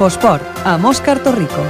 Infosport, amb Òscar Torrico.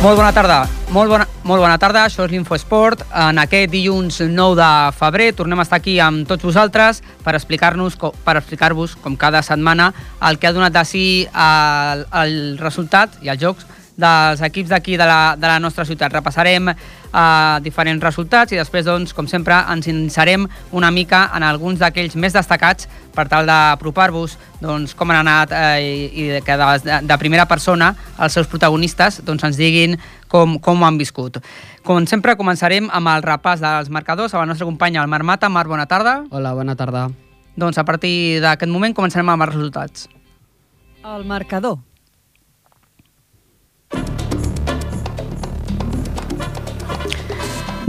Molt bona tarda. Molt bona, molt bona tarda, això és l'Infoesport. En aquest dilluns 9 de febrer tornem a estar aquí amb tots vosaltres per explicar-nos per explicar-vos, com cada setmana, el que ha donat de si el, el resultat i els jocs dels equips d'aquí de, la, de la nostra ciutat. Repassarem eh, diferents resultats i després, doncs, com sempre, ens inserem una mica en alguns d'aquells més destacats per tal d'apropar-vos doncs, com han anat eh, i, i que de, de primera persona els seus protagonistes doncs, ens diguin com, com ho han viscut. Com sempre, començarem amb el repàs dels marcadors amb la nostra companya, el Marc Mata. Marc, bona tarda. Hola, bona tarda. Doncs a partir d'aquest moment començarem amb els resultats. El marcador.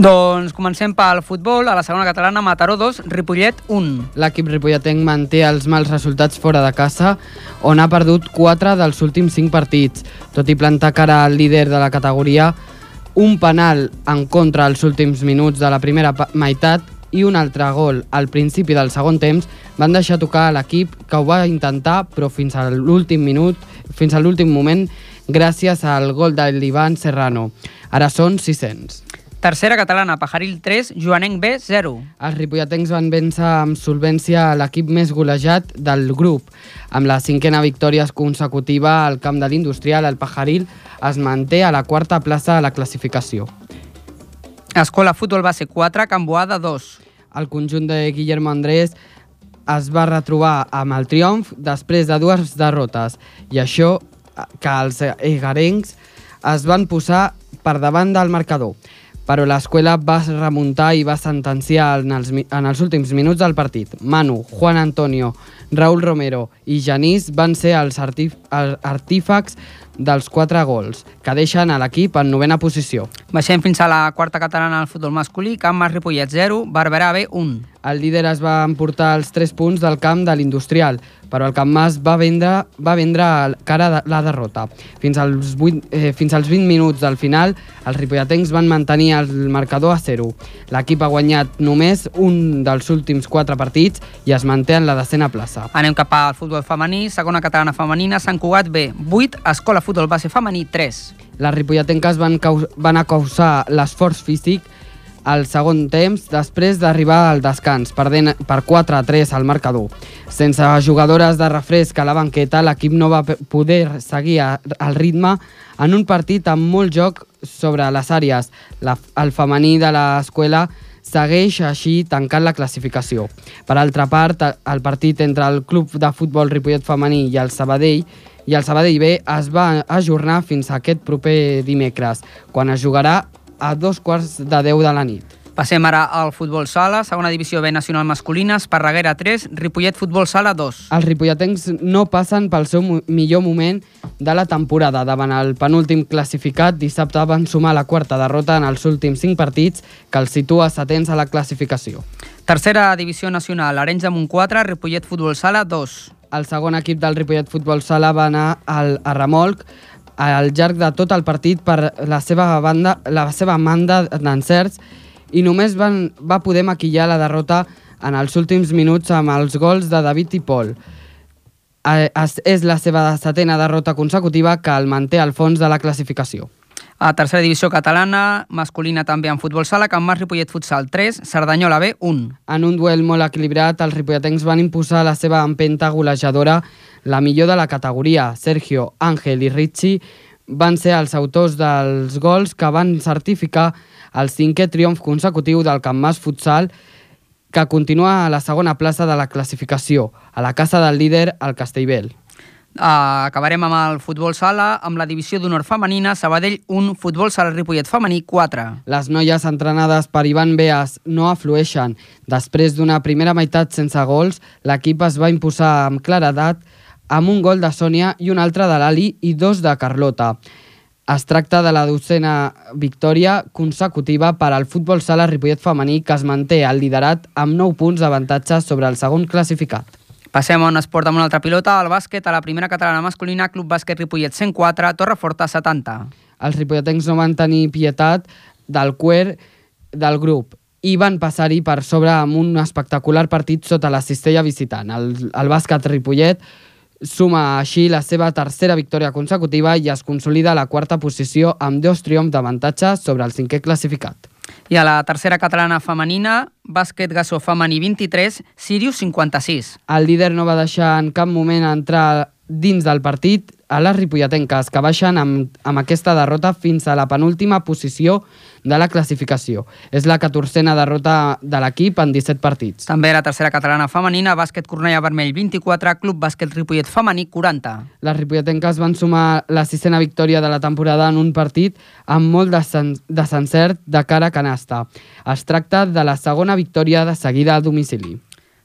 Doncs comencem pel futbol. A la segona catalana, Mataró 2, Ripollet 1. L'equip ripolletenc manté els mals resultats fora de casa, on ha perdut 4 dels últims 5 partits. Tot i plantar cara al líder de la categoria, un penal en contra als últims minuts de la primera meitat i un altre gol al principi del segon temps van deixar tocar a l'equip que ho va intentar, però fins a l'últim minut, fins a l'últim moment, gràcies al gol de l'Ivan Serrano. Ara són 600. Tercera catalana, Pajaril 3, Joanenc B 0. Els ripolletens van vèncer amb solvència l'equip més golejat del grup. Amb la cinquena victòria consecutiva al camp de l'Industrial, el Pajaril es manté a la quarta plaça de la classificació. Escola Futbol Base 4, Can Boada 2. El conjunt de Guillermo Andrés es va retrobar amb el triomf després de dues derrotes i això que els egarencs es van posar per davant del marcador però l'escola va remuntar i va sentenciar en els, en els últims minuts del partit. Manu, Juan Antonio, Raúl Romero i Janís van ser els artífacs dels quatre gols, que deixen a l'equip en novena posició. Baixem fins a la quarta catalana al futbol masculí, Camp Mas Ripollet 0, Barberà B 1. El líder es va emportar els 3 punts del camp de l'Industrial, però el Camp Mas va vendre, va vendre cara de la derrota. Fins als, 8, eh, fins als 20 minuts del final, els ripolletens van mantenir el marcador a 0. L'equip ha guanyat només un dels últims 4 partits i es manté en la decena plaça. Anem cap al futbol femení, segona catalana femenina, Sant Cugat B, 8, Escola Futbol Base Femení 3. Les ripolletenques van, van acausar l'esforç físic al segon temps després d'arribar al descans, perdent per 4 a 3 al marcador. Sense jugadores de refresc a la banqueta, l'equip no va poder seguir el ritme en un partit amb molt joc sobre les àrees. La, el femení de l'escola segueix així tancant la classificació. Per altra part, el partit entre el Club de Futbol Ripollet Femení i el Sabadell i el Sabadell B es va ajornar fins a aquest proper dimecres, quan es jugarà a dos quarts de 10 de la nit. Passem ara al futbol sala, segona divisió B nacional masculina, Esparreguera 3, Ripollet Futbol Sala 2. Els ripolletens no passen pel seu millor moment de la temporada. Davant el penúltim classificat, dissabte van sumar la quarta derrota en els últims 5 partits, que els situa setents a la classificació. Tercera divisió nacional, Arenys de Munt 4, Ripollet Futbol Sala 2. El segon equip del Ripollet Futbol Sala va anar al, a remolc al llarg de tot el partit per la seva banda, la seva manda d'encerts i només van, va poder maquillar la derrota en els últims minuts amb els gols de David i Pol. És la seva setena derrota consecutiva que el manté al fons de la classificació. A tercera divisió catalana, masculina també en futbol sala, Can Mas Ripollet Futsal 3, Cerdanyola B 1. En un duel molt equilibrat, els ripolletens van imposar la seva empenta golejadora la millor de la categoria, Sergio, Ángel i Richie, van ser els autors dels gols que van certificar el cinquè triomf consecutiu del Camp Mas Futsal, que continua a la segona plaça de la classificació, a la casa del líder, el Castellbel. Uh, acabarem amb el futbol sala, amb la divisió d'honor femenina, Sabadell 1, futbol sala Ripollet femení 4. Les noies entrenades per Ivan Beas no aflueixen. Després d'una primera meitat sense gols, l'equip es va imposar amb claredat amb un gol de Sònia i un altre de l'Ali i dos de Carlota. Es tracta de la dotzena victòria consecutiva per al futbol sala Ripollet femení que es manté al liderat amb 9 punts d'avantatge sobre el segon classificat. Passem a un esport amb una altra pilota, el bàsquet, a la primera catalana masculina, Club Bàsquet Ripollet 104, Torreforta 70. Els ripolletens no van tenir pietat del cuer del grup i van passar-hi per sobre amb un espectacular partit sota la cistella visitant. El, el bàsquet Ripollet suma així la seva tercera victòria consecutiva i es consolida a la quarta posició amb dos triomfs d'avantatge sobre el cinquè classificat. I a la tercera catalana femenina, bàsquet gasó femení 23, Sirius 56. El líder no va deixar en cap moment entrar dins del partit a les ripolletenques, que baixen amb, amb aquesta derrota fins a la penúltima posició de la classificació. És la catorzena derrota de l'equip en 17 partits. També la tercera catalana femenina, bàsquet Cornellà Vermell 24, Club Bàsquet Ripollet femení 40. Les ripolletenques van sumar la sisena victòria de la temporada en un partit amb molt desencert de cara a canasta. Es tracta de la segona victòria de seguida a domicili.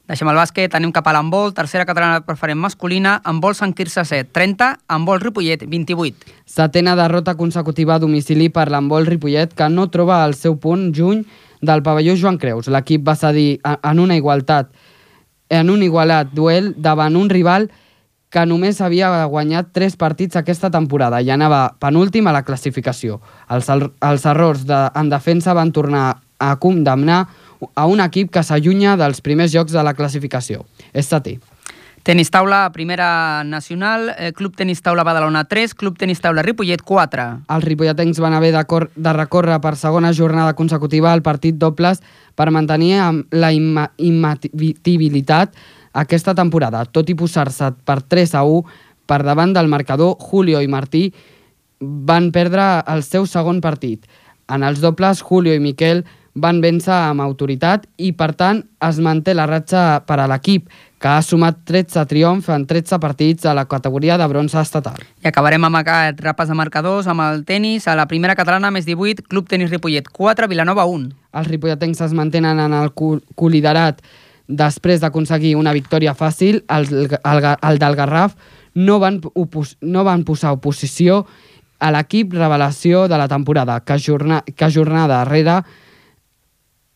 Deixem el bàsquet, anem cap a l'handbol, tercera catalana preferent masculina, handbol Sant Quirze 7, 30, handbol Ripollet 28. Setena derrota consecutiva a domicili per l'handbol Ripollet, que no troba el seu punt juny del pavelló Joan Creus. L'equip va cedir en una igualtat en un igualat duel davant un rival que només havia guanyat tres partits aquesta temporada i anava penúltim a la classificació. Els, els errors de, en defensa van tornar a condemnar a un equip que s'allunya dels primers jocs de la classificació. És setè. Tenis taula, primera nacional, eh, Club Tenis Taula Badalona 3, Club Tenis Taula Ripollet 4. Els ripolletens van haver de, de recórrer per segona jornada consecutiva al partit dobles per mantenir la immatibilitat aquesta temporada. Tot i posar-se per 3 a 1 per davant del marcador, Julio i Martí van perdre el seu segon partit. En els dobles, Julio i Miquel van vèncer amb autoritat i, per tant, es manté la ratxa per a l'equip, que ha sumat 13 triomfs en 13 partits a la categoria de bronze estatal. I acabarem amb aquest repàs de marcadors, amb el tennis. A la primera catalana, més 18, Club Tenis Ripollet 4, Vilanova 1. Els ripolletens es mantenen en el coliderat després d'aconseguir una victòria fàcil. El, el, el del Garraf no van, opos, no van posar oposició a l'equip revelació de la temporada, que, jorna, que jornada darrere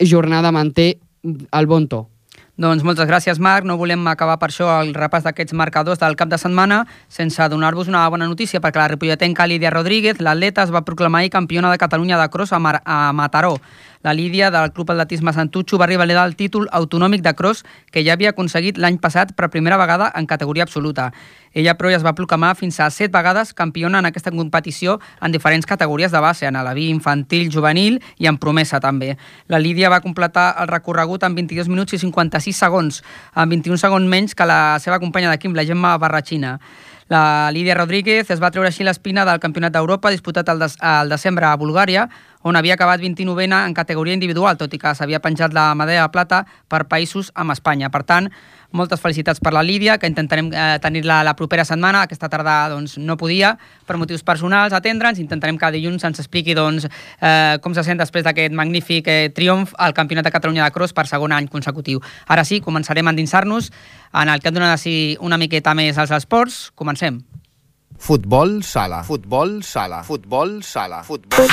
jornada manté el bon to. Doncs moltes gràcies, Marc. No volem acabar per això el repàs d'aquests marcadors del cap de setmana sense donar-vos una bona notícia, perquè la ripolletenca Lídia Rodríguez, l'atleta, es va proclamar campiona de Catalunya de cross a, Mar a Mataró. La Lídia, del Club Atletisme Santutxo, va revalidar el títol autonòmic de cross que ja havia aconseguit l'any passat per primera vegada en categoria absoluta. Ella, però, ja es va proclamar fins a set vegades campiona en aquesta competició en diferents categories de base, en alaví, infantil, juvenil i en promesa, també. La Lídia va completar el recorregut en 22 minuts i 56 segons, en 21 segons menys que la seva companya d'equip, la Gemma Barratxina. La Lídia Rodríguez es va treure així l'espina del Campionat d'Europa disputat al, des al desembre a Bulgària, on havia acabat 29a en categoria individual, tot i que s'havia penjat la medalla de plata per països amb Espanya. Per tant, moltes felicitats per la Lídia, que intentarem eh, tenir-la la propera setmana. Aquesta tarda doncs, no podia, per motius personals, atendre'ns. Intentarem que dilluns ens expliqui doncs, eh, com se sent després d'aquest magnífic eh, triomf al Campionat de Catalunya de Cross per segon any consecutiu. Ara sí, començarem a endinsar-nos en el que hem donat una miqueta més als esports. Comencem. Futbol sala, futbol sala, futbol sala, futbol...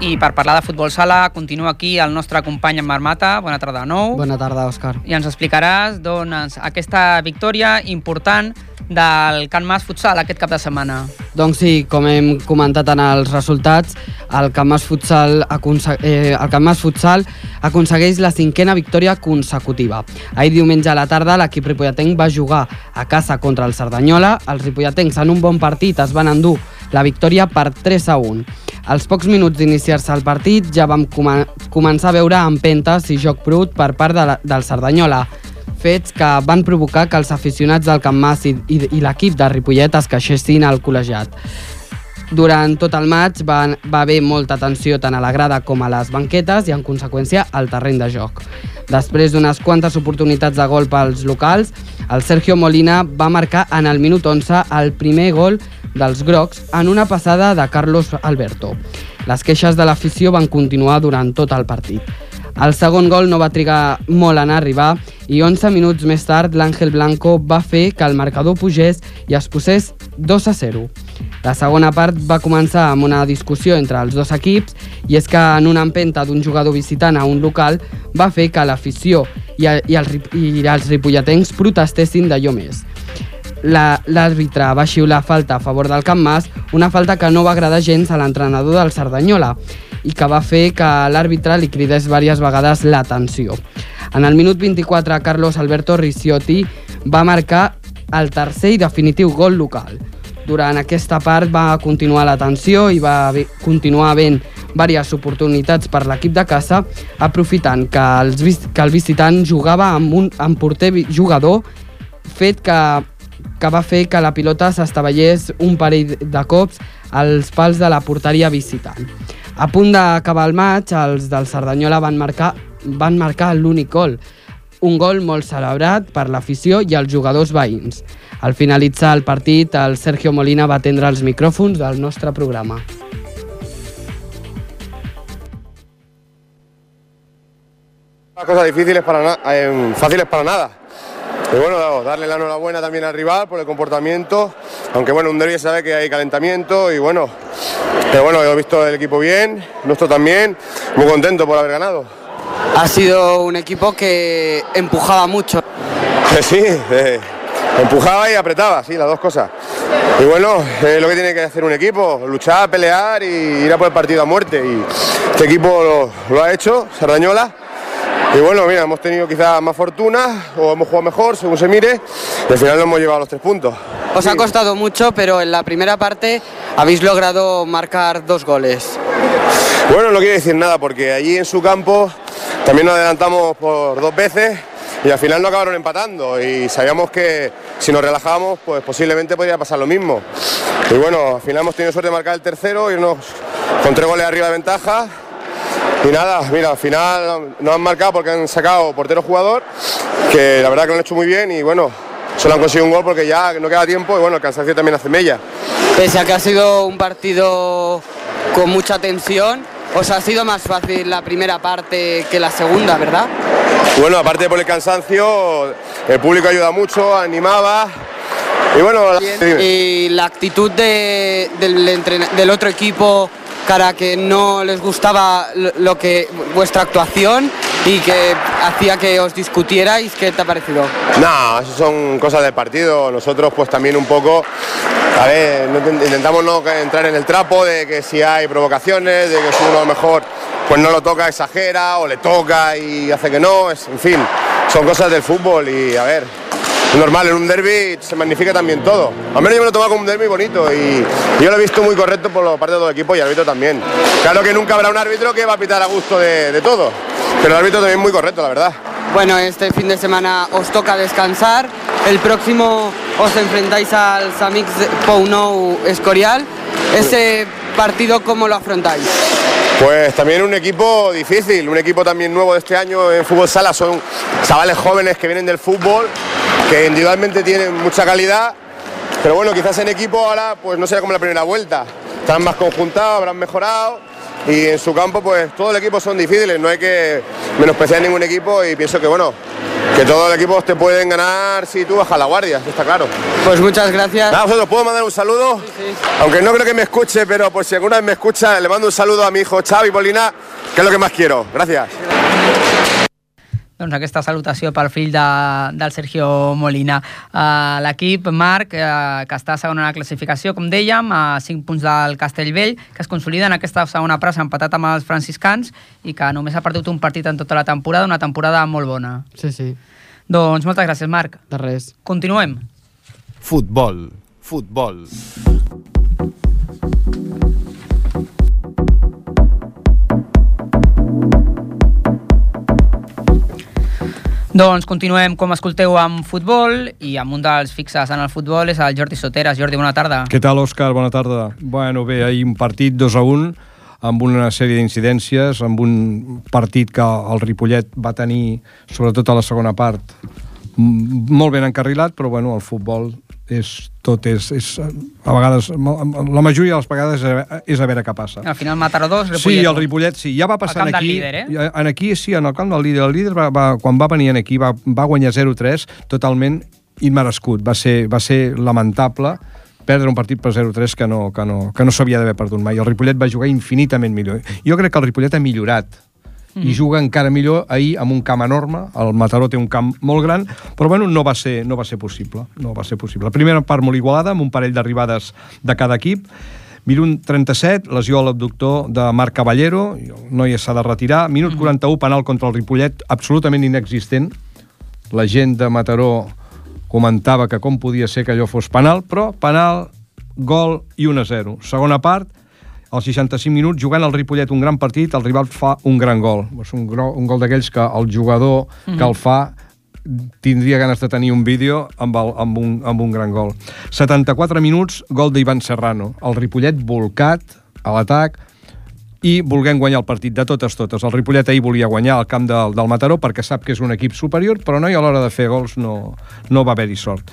I per parlar de futbol sala, continua aquí el nostre company en Marmata. Bona tarda de nou. Bona tarda, Òscar. I ens explicaràs doncs, aquesta victòria important del Can Mas Futsal aquest cap de setmana. Doncs sí, com hem comentat en els resultats, el Can Mas Futsal, eh, el Can Mas Futsal aconsegueix la cinquena victòria consecutiva. Ahir diumenge a la tarda l'equip ripolletenc va jugar a casa contra el Cerdanyola. Els ripolletencs en un bon partit es van endur la victòria per 3 a 1. Als pocs minuts d'iniciar-se el partit ja vam com començar a veure empentes i joc brut per part de la, del Cerdanyola, fets que van provocar que els aficionats del Camp Mas i, i, i l'equip de Ripollet es queixessin al col·legiat. Durant tot el maig va, va haver molta tensió tant a la grada com a les banquetes i, en conseqüència, al terreny de joc. Després d'unes quantes oportunitats de gol pels locals, el Sergio Molina va marcar en el minut 11 el primer gol dels grocs en una passada de Carlos Alberto. Les queixes de l'afició van continuar durant tot el partit. El segon gol no va trigar molt en arribar i 11 minuts més tard l'Àngel Blanco va fer que el marcador pugés i es posés 2 a 0. La segona part va començar amb una discussió entre els dos equips i és que en una empenta d'un jugador visitant a un local va fer que l'afició i, i, i els ripolletens protestessin d'allò més l'àrbitre va xiular falta a favor del Camp Mas, una falta que no va agradar gens a l'entrenador del Cerdanyola i que va fer que l'àrbitre li cridés diverses vegades l'atenció. En el minut 24, Carlos Alberto Ricciotti va marcar el tercer i definitiu gol local. Durant aquesta part va continuar la tensió i va continuar havent diverses oportunitats per l'equip de casa, aprofitant que, els, que el visitant jugava amb un amb porter jugador, fet que que va fer que la pilota s'estavellés un parell de cops als pals de la porteria visitant. A punt d'acabar el maig, els del Cerdanyola van marcar, van marcar l'únic gol, un gol molt celebrat per l'afició i els jugadors veïns. Al finalitzar el partit, el Sergio Molina va atendre els micròfons del nostre programa. Cosas difíciles para eh, fáciles para nada. Y bueno, darle la enhorabuena también al rival por el comportamiento, aunque bueno, un derby sabe que hay calentamiento y bueno, pero bueno, he visto el equipo bien, nuestro también, muy contento por haber ganado. Ha sido un equipo que empujaba mucho. Sí, eh, empujaba y apretaba, sí, las dos cosas. Y bueno, es lo que tiene que hacer un equipo, luchar, pelear y ir a por el partido a muerte. Y este equipo lo, lo ha hecho, Sardañola y bueno, mira, hemos tenido quizás más fortuna o hemos jugado mejor, según se mire, y al final nos hemos llevado los tres puntos. Os ha costado mucho, pero en la primera parte habéis logrado marcar dos goles. Bueno, no quiere decir nada, porque allí en su campo también nos adelantamos por dos veces y al final no acabaron empatando y sabíamos que si nos relajábamos pues posiblemente podría pasar lo mismo. Y bueno, al final hemos tenido suerte de marcar el tercero, irnos con tres goles arriba de ventaja y nada, mira, al final nos han marcado porque han sacado portero jugador, que la verdad que lo han hecho muy bien y bueno, solo han conseguido un gol porque ya no queda tiempo y bueno, el cansancio también hace mella. Pese a que ha sido un partido con mucha tensión, os ha sido más fácil la primera parte que la segunda, ¿verdad? Bueno, aparte por el cansancio, el público ayuda mucho, animaba. Y bueno, y la actitud de, del, del otro equipo cara que no les gustaba lo que vuestra actuación y que hacía que os discutierais. ¿Qué te ha parecido? No, eso son cosas del partido. Nosotros pues también un poco, a ver, intentamos no entrar en el trapo de que si hay provocaciones, de que si uno a mejor pues no lo toca, exagera o le toca y hace que no, es, en fin, son cosas del fútbol y a ver, normal, en un derby se magnifica también todo. Al menos yo me lo tomo como un derby bonito y yo lo he visto muy correcto por parte de todo el equipo y el árbitro también. Claro que nunca habrá un árbitro que va a pitar a gusto de, de todo, pero el árbitro también muy correcto, la verdad. Bueno, este fin de semana os toca descansar. El próximo os enfrentáis al Samix Pounou Escorial. Ese partido, ¿cómo lo afrontáis? Pues también un equipo difícil, un equipo también nuevo de este año en fútbol sala, son chavales jóvenes que vienen del fútbol que individualmente tienen mucha calidad, pero bueno, quizás en equipo ahora pues no será como la primera vuelta. Están más conjuntados, habrán mejorado y en su campo pues todo el equipo son difíciles, no hay que menospreciar ningún equipo y pienso que bueno, que todos los equipos te pueden ganar si tú bajas la guardia, está claro. Pues muchas gracias. Nada, vosotros puedo mandar un saludo, Sí, sí. aunque no creo que me escuche, pero por si alguna vez me escucha, le mando un saludo a mi hijo Xavi Polina, que es lo que más quiero. Gracias. Doncs aquesta salutació pel fill de, del Sergio Molina. Uh, L'equip, Marc, uh, que està segon en la classificació, com dèiem, a 5 punts del Castellvell, que es consolida en aquesta segona plaça empatat amb els franciscans i que només ha perdut un partit en tota la temporada, una temporada molt bona. Sí, sí, Doncs moltes gràcies, Marc. de res. Continuem. Futbol. Futbol. Doncs continuem, com escolteu, amb futbol i amb un dels fixes en el futbol és el Jordi Soteres. Jordi, bona tarda. Què tal, Òscar? Bona tarda. Bueno, bé, ahir un partit 2 a 1 amb una sèrie d'incidències, amb un partit que el Ripollet va tenir, sobretot a la segona part, molt ben encarrilat, però bueno, el futbol és, tot és, és, a vegades, la majoria de les vegades és, és a veure què passa. Al final Mataró 2, Sí, Ripollet el 1. Ripollet sí, ja va passar camp del aquí. líder, eh? En aquí sí, en el camp del líder. El líder va, va, quan va venir aquí va, va guanyar 0-3 totalment immerescut. Va ser, va ser lamentable perdre un partit per 0-3 que no, que no, que no s'havia d'haver perdut mai. El Ripollet va jugar infinitament millor. Jo crec que el Ripollet ha millorat mm. i juga encara millor ahir amb un camp enorme, el Mataró té un camp molt gran, però bueno, no va ser, no va ser possible. No va ser possible. La primera part molt igualada, amb un parell d'arribades de cada equip, Minut 37, lesió a l'abductor de Marc Caballero, i el noi s'ha de retirar. Minut 41, penal contra el Ripollet, absolutament inexistent. La gent de Mataró comentava que com podia ser que allò fos penal, però penal, gol i 1-0. Segona part, als 65 minuts, jugant el Ripollet un gran partit, el rival fa un gran gol. És un, gro- un gol d'aquells que el jugador que el fa tindria ganes de tenir un vídeo amb, el, amb, un, amb un gran gol. 74 minuts, gol d'Ivan Serrano. El Ripollet volcat a l'atac i volguem guanyar el partit de totes totes. El Ripollet ahir volia guanyar al camp del, del Mataró perquè sap que és un equip superior, però no i a l'hora de fer gols no, no va haver-hi sort.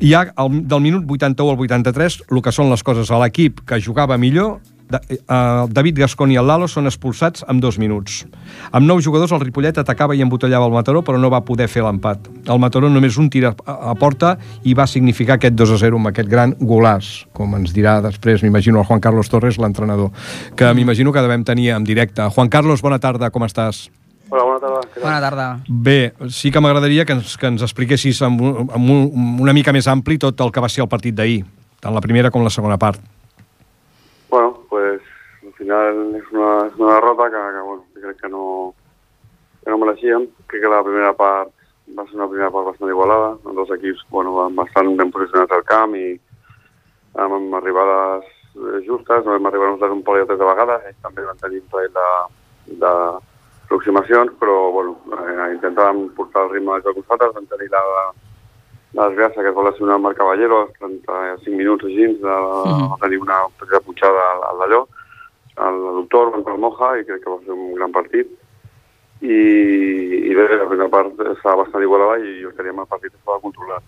Hi ha el, del minut 81 al 83 el que són les coses a l'equip que jugava millor eh, David Gascon i el Lalo són expulsats amb dos minuts. Amb nou jugadors, el Ripollet atacava i embotellava el Mataró, però no va poder fer l'empat. El Mataró només un tir a, porta i va significar aquest 2 a 0 amb aquest gran golàs, com ens dirà després, m'imagino, el Juan Carlos Torres, l'entrenador, que m'imagino que devem tenir en directe. Juan Carlos, bona tarda, com estàs? Hola, bona tarda. Bona tarda. Bé, sí que m'agradaria que ens, que ens expliquessis amb, un, amb un, una mica més ampli tot el que va ser el partit d'ahir, tant la primera com la segona part. Final es una, es una derrota que, que, bueno, que crec que no, que no mereixíem. Crec que la primera part va ser una primera part bastant igualada. Els dos equips bueno, van bastant ben posicionats al camp i amb, arribades justes. No vam arribar nosaltres un parell o tres de vegades. Ells també van tenir un parell de, de aproximacions, però bueno, eh, intentàvem portar el ritme del joc nosaltres. Vam tenir la, la desgràcia que es va lesionar el Marc Caballero als 35 minuts o així, de, va tenir una petita punxada al, al d'allò, al doctor, van per Moja, i crec que va ser un gran partit. I, i bé, la primera part estava bastant igualada i jo teníem el partit estava controlat.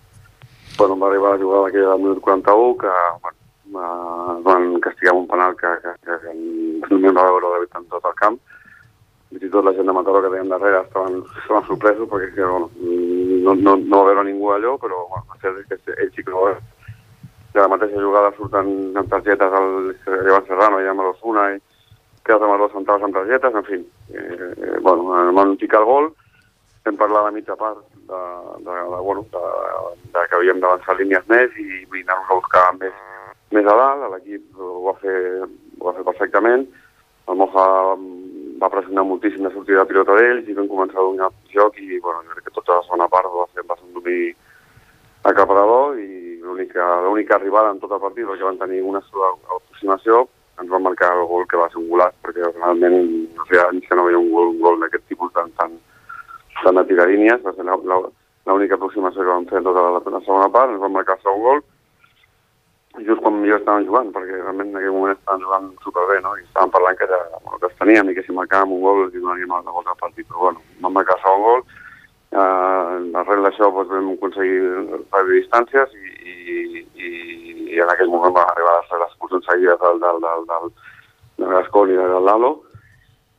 Bueno, va arribar la jugada aquella del minut 41, que bueno, eh, van castigar un penal que, que, que, que només va veure David en tot el camp. Fins i tot la gent de Mataró que teníem darrere estaven, estaven sorpresos perquè que, bueno, no, no, no va veure ningú allò, però bueno, va ser que ell sí que no va veure. De la mateixa jugada surten amb targetes al Ivan Serrano i amb l'Osuna i quedes amb els dos centrals amb targetes, en fi. Eh, eh, bueno, em van picar el gol, vam parlar de mitja part de, de, de, bueno, de, de que havíem d'avançar línies més i, i anar-nos a buscar més, més a dalt, l'equip ho, va fer, ho va fer perfectament, el Moja va pressionar moltíssim la sortida de pilota d'ells i vam començar a dominar el joc i bueno, crec que tota la segona part va ser, va ser un domini acaparador i l'única arribada en tot el partit perquè van tenir una sola aproximació ens van marcar el gol que va ser un golat perquè realment no feia anys que no veia un gol, un gol d'aquest tipus tan, tan, tan de tiradínies va ser l'única aproximació que vam fer tota la, la segona part ens van marcar el segon gol i just quan millor estàvem jugant, perquè realment en aquell moment estàvem jugant superbé, no? I estàvem parlant que, ja, bueno, que els teníem i que si marcàvem un gol els donaríem la volta al partit, però bueno, vam marcar el segon gol, eh, arrel d'això doncs, vam aconseguir reduir distàncies i, i, i, i en aquell moment van arribar les, les expulsions seguides del, del, del, del, del Gascon i del Lalo,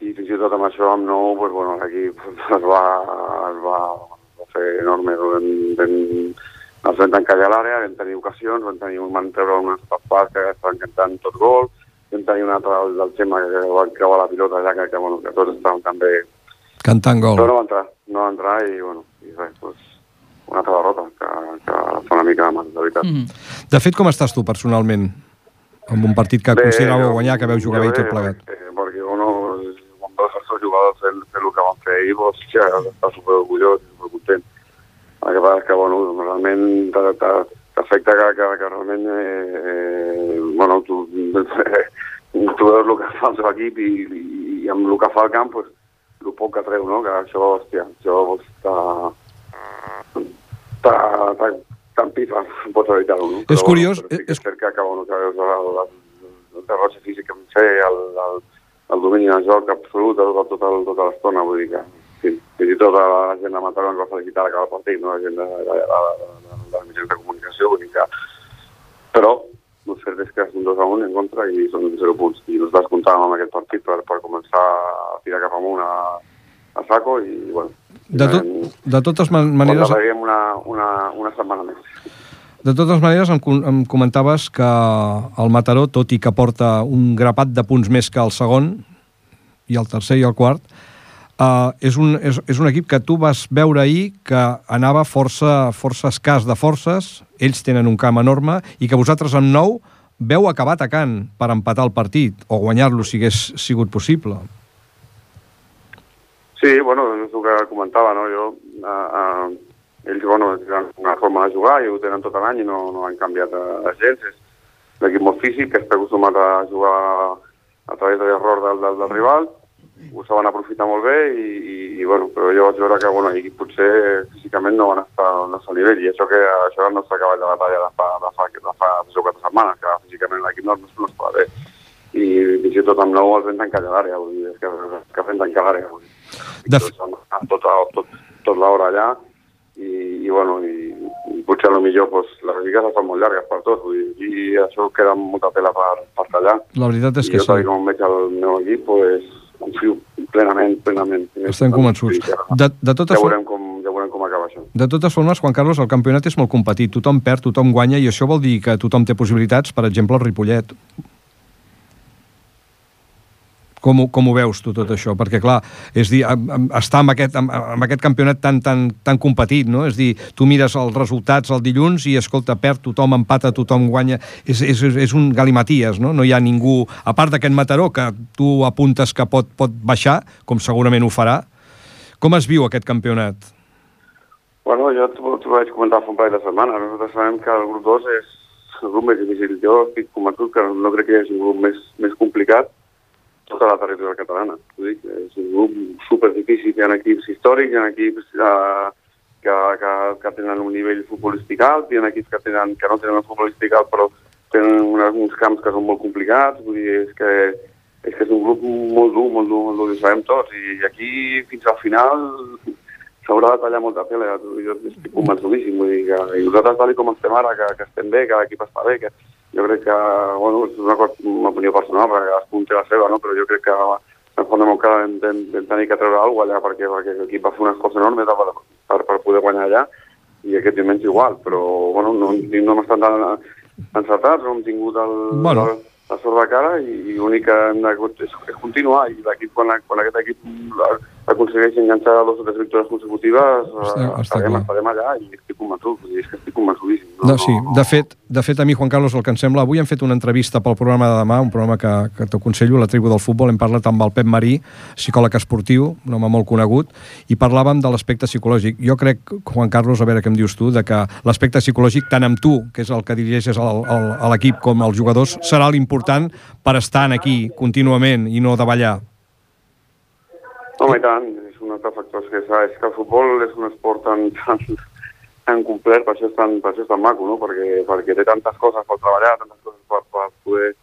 i fins i tot amb això, amb nou, doncs, bueno, l'equip es va, es va, fer enorme, no? vam, vam, ens vam encallar a l'àrea, vam tenir ocasions, vam tenir un van treure tapades que estaven cantant tot gol, vam tenir un altre del, del Xema que va creuar la pilota allà, que, que, bueno, que tots estàvem també... Cantant gol. Però no va entrar, no va entrar i, bueno, i res, doncs, una altra derrota, que, que fa una mica de mal, de veritat. Mhm. De fet, com estàs tu personalment? Amb un partit que Bé, consideràveu jo- guanyar, que veu jugar jo bé i tot bé, plegat. Perquè, perquè uno, quan veus els seus jugadors fent, fent el que van fer ahir, doncs, ja està super orgullós i super content. El que passa és que, bueno, realment t'afecta que, que, que realment, eh, eh, bueno, tu, tu veus el que fa el seu equip i, i, i amb el que fa al camp, pues, el poc que treu, no? Que això, hòstia, això està... Està... està t'empifa, no pots evitar-ho, no? És curiós, però sí que és- cert que, bueno, que veus el, el, derrotge físic que fer, el, el, el domini del joc absolut tota, tota, tota l'estona, vull dir que sí, fins i tot la gent de Mataró ens va felicitar a el partit, no? la gent de, de, de, de, de, de, mitjans de comunicació vull dir que... Però el cert és que és un 2 a 1 en contra i són 0 punts. I nosaltres comptàvem amb aquest partit per, per començar a tirar cap amunt a, a saco i, bueno... De, to, de totes man- maneres... Veiem una, una, una setmana més. De totes maneres, em, em comentaves que el Mataró, tot i que porta un grapat de punts més que el segon, i el tercer i el quart, uh, és, un, és, és un equip que tu vas veure ahir que anava força, força escàs de forces, ells tenen un camp enorme, i que vosaltres amb nou veu acabar atacant per empatar el partit, o guanyar-lo si hagués sigut possible. Sí, bueno, és el que comentava, no? Jo, uh, uh, ells, bueno, tenen una forma de jugar i ho tenen tot l'any i no, no han canviat de, de gens. És un equip molt físic que està acostumat a jugar a través de l'error del, del, del rival, ho saben aprofitar molt bé i, i, i bueno, però jo vaig veure que bueno, i potser físicament no van estar al nostre nivell i això que això era el nostre cavall de batalla de fa, de fa, de fa tres o quatre setmanes, que físicament l'equip no, no es pot bé i i tot amb nou els vam tancar l'àrea, vull dir, és que, que fem tancar l'àrea, vull dir. De Tots amb tot, tot, tot l'hora allà i, i bueno, i, i potser a lo millor pues, les lligues es fan molt llargues per tots, vull dir, i això queda molta tela per, per tallar. La veritat és I que jo, tal sí. com veig el meu equip, pues, confio plenament, plenament. Estem convençuts. De, de, totes, ja, veurem com, ja veurem com acaba això. de totes formes, Juan Carlos, el campionat és molt competit. Tothom perd, tothom guanya, i això vol dir que tothom té possibilitats, per exemple, el Ripollet. Com, com ho veus tu tot això? Perquè, clar, és dir, estar amb aquest, amb, aquest campionat tan, tan, tan competit, no? És dir, tu mires els resultats el dilluns i, escolta, perd tothom, empata, tothom guanya. És, és, és un galimaties, no? No hi ha ningú... A part d'aquest Mataró, que tu apuntes que pot, pot baixar, com segurament ho farà, com es viu aquest campionat? Bueno, jo t'ho vaig comentar fa un parell de setmanes. Nosaltres sabem que el grup 2 és el grup més difícil. Jo estic convençut que no crec que hi hagi un grup més, més complicat tota la territorial catalana. Que és un grup super difícil. Hi ha equips històrics, hi ha equips eh, que, que, que tenen un nivell futbolístic alt, hi ha equips que, tenen, que no tenen un futbolístic alt però tenen una, uns camps que són molt complicats. Vull dir, és que, és que és un grup molt dur, molt dur, molt dur, i sabem tots. I aquí, fins al final, s'haurà de tallar molta tela, jo jo estic convençudíssim, vull dir que i nosaltres, tal com estem ara, que, que estem bé, que l'equip està bé, que jo crec que, bueno, és una, cosa, una opinió personal, perquè cadascú té la seva, no? però jo crec que en Font de Montcada vam, vam, vam tenir que treure alguna cosa allà perquè, perquè l'equip va fer un esforç enorme per, per, per poder guanyar allà, i aquest diumenge igual, però bueno, no, no hem estat tan encertats, no hem tingut el, Bueno. el, la sort de cara i, i l'únic que hem de és, és continuar i l'equip, quan, quan aquest equip la- aconsegueixi enganxar dos o tres victòries consecutives Està- eh, està estarem, clar. estarem allà i estic convençut, vull dir, és que estic convençudíssim. No, sí, de fet, de fet, a mi, Juan Carlos, el que em sembla... Avui hem fet una entrevista pel programa de demà, un programa que, que t'aconsello, la tribu del futbol. Hem parlat amb el Pep Marí, psicòleg esportiu, un home molt conegut, i parlàvem de l'aspecte psicològic. Jo crec, Juan Carlos, a veure què em dius tu, de que l'aspecte psicològic, tant amb tu, que és el que dirigeixes a l'equip, com als jugadors, serà l'important per estar aquí contínuament i no davallar. Home, i tant, és un altre factor. És que, és que el futbol és un esport tan, tan, tan complet, per això és tan, per això és tan maco, no? Perquè, perquè té tantes coses per treballar, tantes coses per, per poder...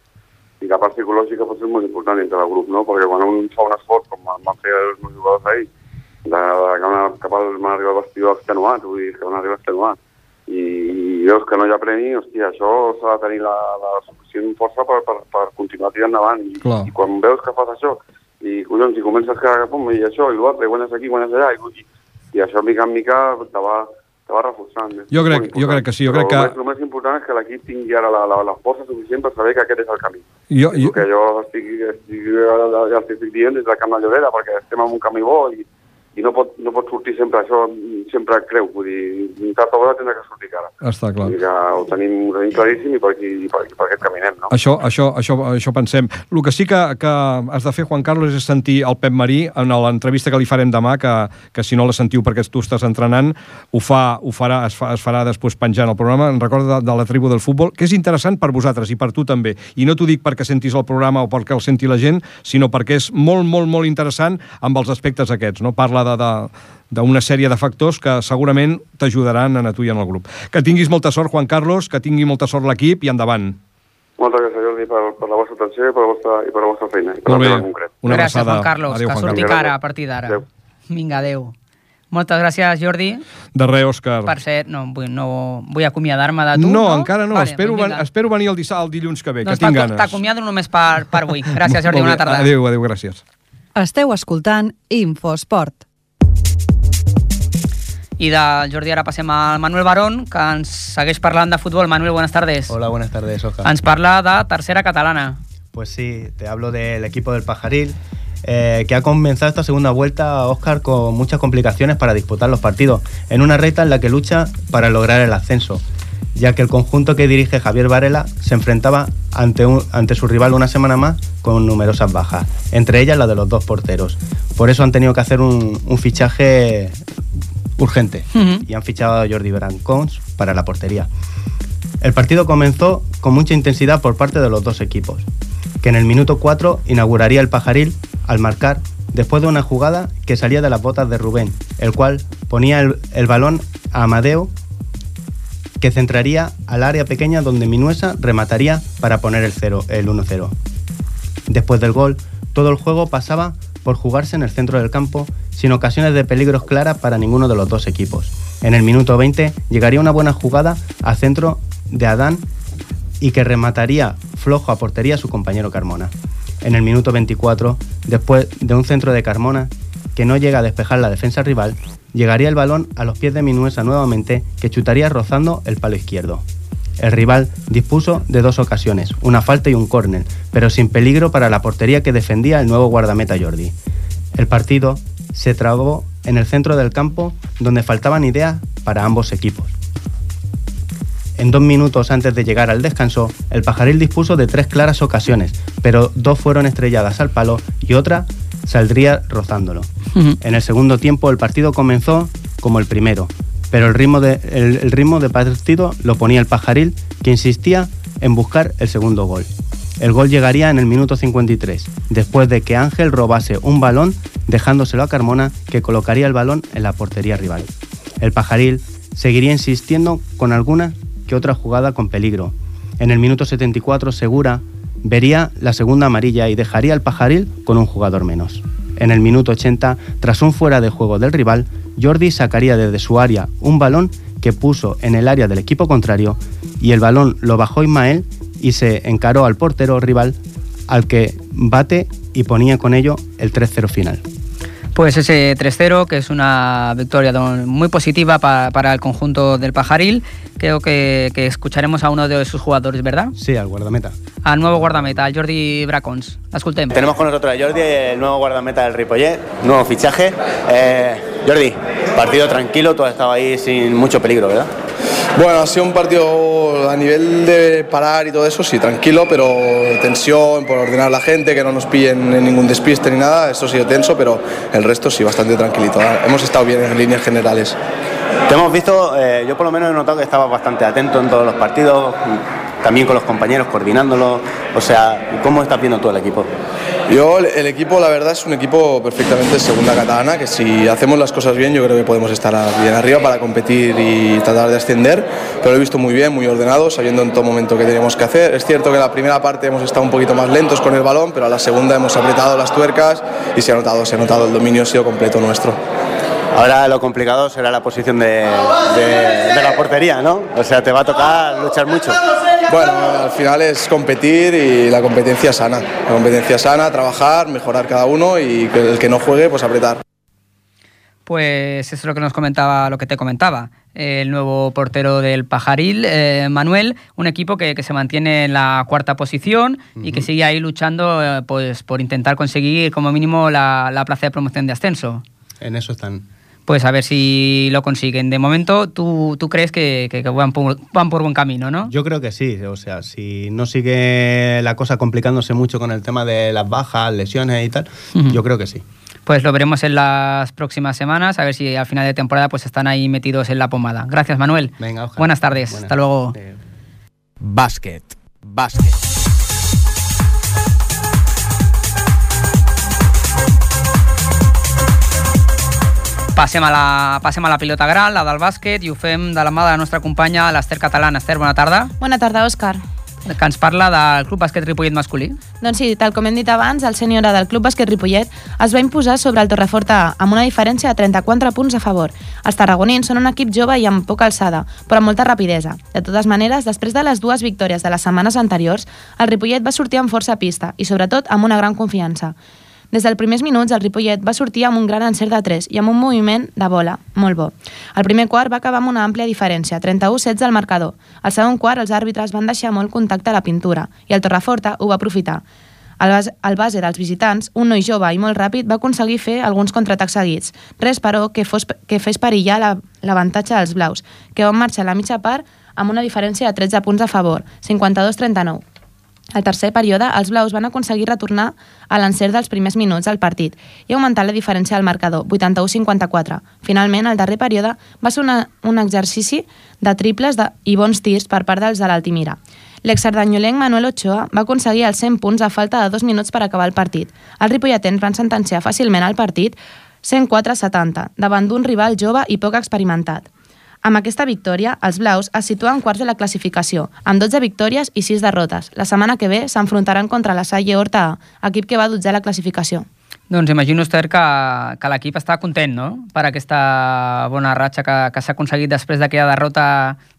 I la part psicològica pot ser molt important dintre del grup, no? Perquè quan un fa un esforç, com van fer els meus jugadors ahir, de, de que van, cap al, van arribar al vestidor extenuat, vull dir, que van arribar extenuat, i, i veus que no hi ha premi, hòstia, això s'ha de tenir la, la suficient força per, per, per continuar tirant endavant. I, Clar. i quan veus que fas això, i collons, i comences que, pum, i això, i l'altre, i guanyes aquí, guanyes allà, i, i, això mica en mica te va, te va reforçant. És Jo crec- jo crec que sí, jo crec que- El més, el més important és que l'equip tingui ara la, la, la força suficient per saber que aquest és el camí. Jo, Jo... jo, que jo estic, estic, ja estic dient des del Camp de Llorera perquè estem en un camí bo i, i no, pot, no pot sortir sempre això, sempre creu, vull dir, tard o d'hora tindrà que sortir cara. està clar. Que ho tenim, ho tenim claríssim i per, aquí, i per, i per aquest caminem, no? Això, això, això, això pensem. El que sí que, que has de fer, Juan Carlos, és sentir el Pep Marí en l'entrevista que li farem demà, que, que si no la sentiu perquè tu estàs entrenant, ho, fa, ho farà, es, fa, es farà després penjant el programa, en recorda de, de la tribu del futbol, que és interessant per vosaltres i per tu també. I no t'ho dic perquè sentis el programa o perquè el senti la gent, sinó perquè és molt, molt, molt interessant amb els aspectes aquests. No? Parla de, de, d'una sèrie de factors que segurament t'ajudaran a tu i en el grup. Que tinguis molta sort, Juan Carlos, que tingui molta sort l'equip i endavant. Moltes gràcies, Jordi, per, per la vostra atenció i per la vostra, i per la vostra feina. I per Molt la bé. concret. Una Gràcies, abraçada. Juan Carlos, Adéu, que Juan surti Carlos. cara a partir d'ara. Vinga, adéu. Moltes gràcies, Jordi. De res, Òscar. Per cert, no vull, no vull acomiadar-me de tu, no, no? encara no. Vale, espero, doncs ven, espero venir el, dissabte, el dilluns que ve, Doncs que tinc ganes. t'acomiado només per, per avui. Gràcies, Jordi, bona tarda. Adéu, adéu, gràcies. Esteu escoltant Infosport. I del Jordi ara passem al Manuel Barón, que ens segueix parlant de futbol. Manuel, buenas tardes. Hola, buenas tardes, Oscar. Ens parla de tercera catalana. Pues sí, te hablo del equipo del Pajaril, eh, que ha comenzado esta segunda vuelta, Oscar, con muchas complicaciones para disputar los partidos, en una recta en la que lucha para lograr el ascenso, ya que el conjunto que dirige Javier Varela se enfrentaba ante, un- ante su rival una semana más con numerosas bajas, entre ellas la de los dos porteros. Por eso han tenido que hacer un, un fichaje urgente y han fichado a Jordi Brancons para la portería. El partido comenzó con mucha intensidad por parte de los dos equipos, que en el minuto 4 inauguraría el pajaril al marcar después de una jugada que salía de las botas de Rubén, el cual ponía el, el balón a Amadeo que centraría al área pequeña donde Minuesa remataría para poner el, cero- el 1-0. Después del gol, todo el juego pasaba por jugarse en el centro del campo sin ocasiones de peligros claras para ninguno de los dos equipos. En el minuto 20 llegaría una buena jugada a centro de Adán y que remataría flojo a portería a su compañero Carmona. En el minuto 24, después de un centro de Carmona que no llega a despejar la defensa rival, llegaría el balón a los pies de Minuesa nuevamente que chutaría rozando el palo izquierdo. El rival dispuso de dos ocasiones, una falta y un córner, pero sin peligro para la portería que defendía el nuevo guardameta Jordi. El partido se trabó en el centro del campo donde faltaban ideas para ambos equipos. En dos minutos antes de llegar al descanso, el pajaril dispuso de tres claras ocasiones, pero dos fueron estrelladas al palo y otra saldría rozándolo. En el segundo tiempo el partido comenzó como el primero, pero el ritmo de, el, ritmo de partido lo ponía el pajaril, que insistía en buscar el segundo gol. El gol llegaría en el minuto 53, después de que Ángel robase un balón dejándoselo a Carmona, que colocaría el balón en la portería rival. El pajaril seguiría insistiendo con alguna que otra jugada con peligro. En el minuto 74 Segura vería la segunda amarilla y dejaría al pajaril con un jugador menos. En el minuto 80, tras un fuera de juego del rival, Jordi sacaría desde su área un balón que puso en el área del equipo contrario y el balón lo bajó Ismael y se encaró al portero rival al que bate y ponía con ello el 3-0 final. Pues ese 3-0, que es una victoria muy positiva pa- para el conjunto del Pajaril. Creo que, que escucharemos a uno de sus jugadores, ¿verdad? Sí, al guardameta. Al nuevo guardameta, al Jordi Bracons. Escoltem. Tenemos con nosotros a Jordi, el nuevo guardameta del Ripollet, nuevo fichaje. Eh, Jordi, partido tranquilo, tú has estado ahí sin mucho peligro, ¿verdad? Bueno, ha sido un partido a nivel de parar y todo eso, sí, tranquilo, pero tensión por ordenar a la gente, que no nos pillen en ningún despiste ni nada, esto ha sido tenso, pero el resto sí, bastante tranquilito. Hemos estado bien en líneas generales. Te hemos visto, eh, yo por lo menos he notado que estabas bastante atento en todos los partidos, también con los compañeros, coordinándolos. O sea, ¿cómo estás viendo tú el equipo? Yo, el- equipo, la verdad, es un equipo perfectamente segunda catalana, que si hacemos las cosas bien, yo creo que podemos estar bien arriba para competir y tratar de ascender, pero lo he visto muy bien, muy ordenado, sabiendo en todo momento qué teníamos que hacer. Es cierto que en la primera parte hemos estado un poquito más lentos con el balón, pero a la segunda hemos apretado las tuercas y se ha notado, se ha notado, el dominio ha sido completo nuestro. Ahora lo complicado será la posición de, de- de la portería, ¿no? O sea, te va a tocar luchar mucho. Bueno, al final es competir y la competencia sana. La competencia sana, trabajar, mejorar cada uno y que el que no juegue, pues apretar. Pues eso es lo que nos comentaba, lo que te comentaba. El nuevo portero del Pajaril, eh, Manuel, un equipo que, que se mantiene en la cuarta posición y que sigue ahí luchando eh, pues, por intentar conseguir como mínimo la, la plaza de promoción de ascenso. En eso están. Pues a ver si lo consiguen. De momento, tú, tú crees que, que- que van, por, van por buen camino, ¿no? Yo creo que sí, o sea, si no sigue la cosa complicándose mucho con el tema de las bajas, lesiones y tal, yo creo que sí. Pues lo veremos en las próximas semanas, a ver si al final de temporada pues están ahí metidos en la pomada. Gracias, Manuel. Venga. Buenas tardes. Buenas. Hasta luego. Eh. Bàsquet. Passem a, la, passem a la pilota gran, la del bàsquet, i ho fem de la mà de la nostra companya, l'Ester Catalana. Ester, bona tarda. Bona tarda, Òscar. que ens parla del Club Bàsquet Ripollet masculí. Doncs sí, tal com hem dit abans, el sènior del Club Bàsquet Ripollet es va imposar sobre el Torrefort A amb una diferència de 34 punts a favor. Els tarragonins són un equip jove i amb poca alçada, però amb molta rapidesa. De totes maneres, després de les dues victòries de les setmanes anteriors, el Ripollet va sortir amb força a pista i, sobretot, amb una gran confiança. Des dels primers minuts, el Ripollet va sortir amb un gran encert de 3 i amb un moviment de bola, molt bo. El primer quart va acabar amb una àmplia diferència, 31-16 al marcador. Al segon quart, els àrbitres van deixar molt contacte a la pintura i el Torreforta ho va aprofitar. El base, base dels visitants, un noi jove i molt ràpid, va aconseguir fer alguns contraatacs seguits. Res, però, que, fos, que fes perillar l'avantatge la, dels blaus, que van marxar a la mitja part amb una diferència de 13 punts a favor, 52-39. Al tercer període, els blaus van aconseguir retornar a l'encert dels primers minuts del partit i augmentar la diferència del marcador, 81-54. Finalment, el darrer període va ser una, un exercici de triples de, i bons tirs per part dels de l'Altimira. L'exardanyolenc Manuel Ochoa va aconseguir els 100 punts a falta de dos minuts per acabar el partit. Els ripolletens van sentenciar fàcilment el partit 104-70, davant d'un rival jove i poc experimentat. Amb aquesta victòria, els blaus es situen quarts de la classificació, amb 12 victòries i 6 derrotes. La setmana que ve s'enfrontaran contra la Salle Horta, equip que va 12 a la classificació. Doncs imagino, Esther, que, que l'equip està content no? per aquesta bona ratxa que, que s'ha aconseguit després d'aquella derrota,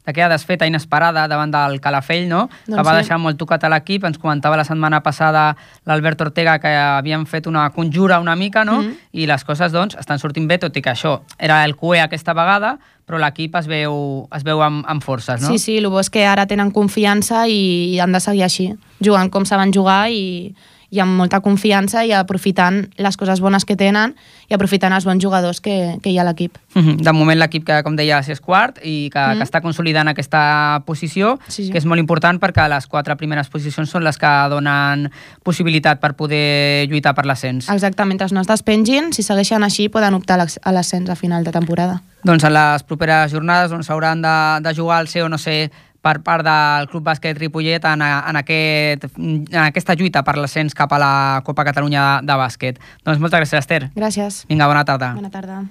d'aquella desfeta inesperada davant del Calafell, no? Doncs que va sí. deixar molt tocat a l'equip. Ens comentava la setmana passada l'Albert Ortega que havien fet una conjura una mica, no? Mhm. I les coses, doncs, estan sortint bé, tot i que això era el QE aquesta vegada, però l'equip es veu, es veu amb, amb forces, no? Sí, sí, el bo és que ara tenen confiança i han de seguir així, jugant com saben jugar i, i amb molta confiança i aprofitant les coses bones que tenen i aprofitant els bons jugadors que, que hi ha a l'equip. Mhm. De moment l'equip que, com deies, és quart i que, Mhm. que està consolidant aquesta posició, Sí, sí. que és molt important perquè les quatre primeres posicions són les que donen possibilitat per poder lluitar per l'ascens. Exacte, mentre no es despengin, si segueixen així poden optar a l'ascens a final de temporada. Doncs en les properes jornades on s'hauran de, de jugar el ser o no ser per part del Club Bàsquet Ripollet en, en, aquest, en aquesta lluita per l'ascens cap a la Copa Catalunya de, de bàsquet. Doncs moltes gràcies, Esther. Gràcies. Vinga, bona tarda. Bona tarda.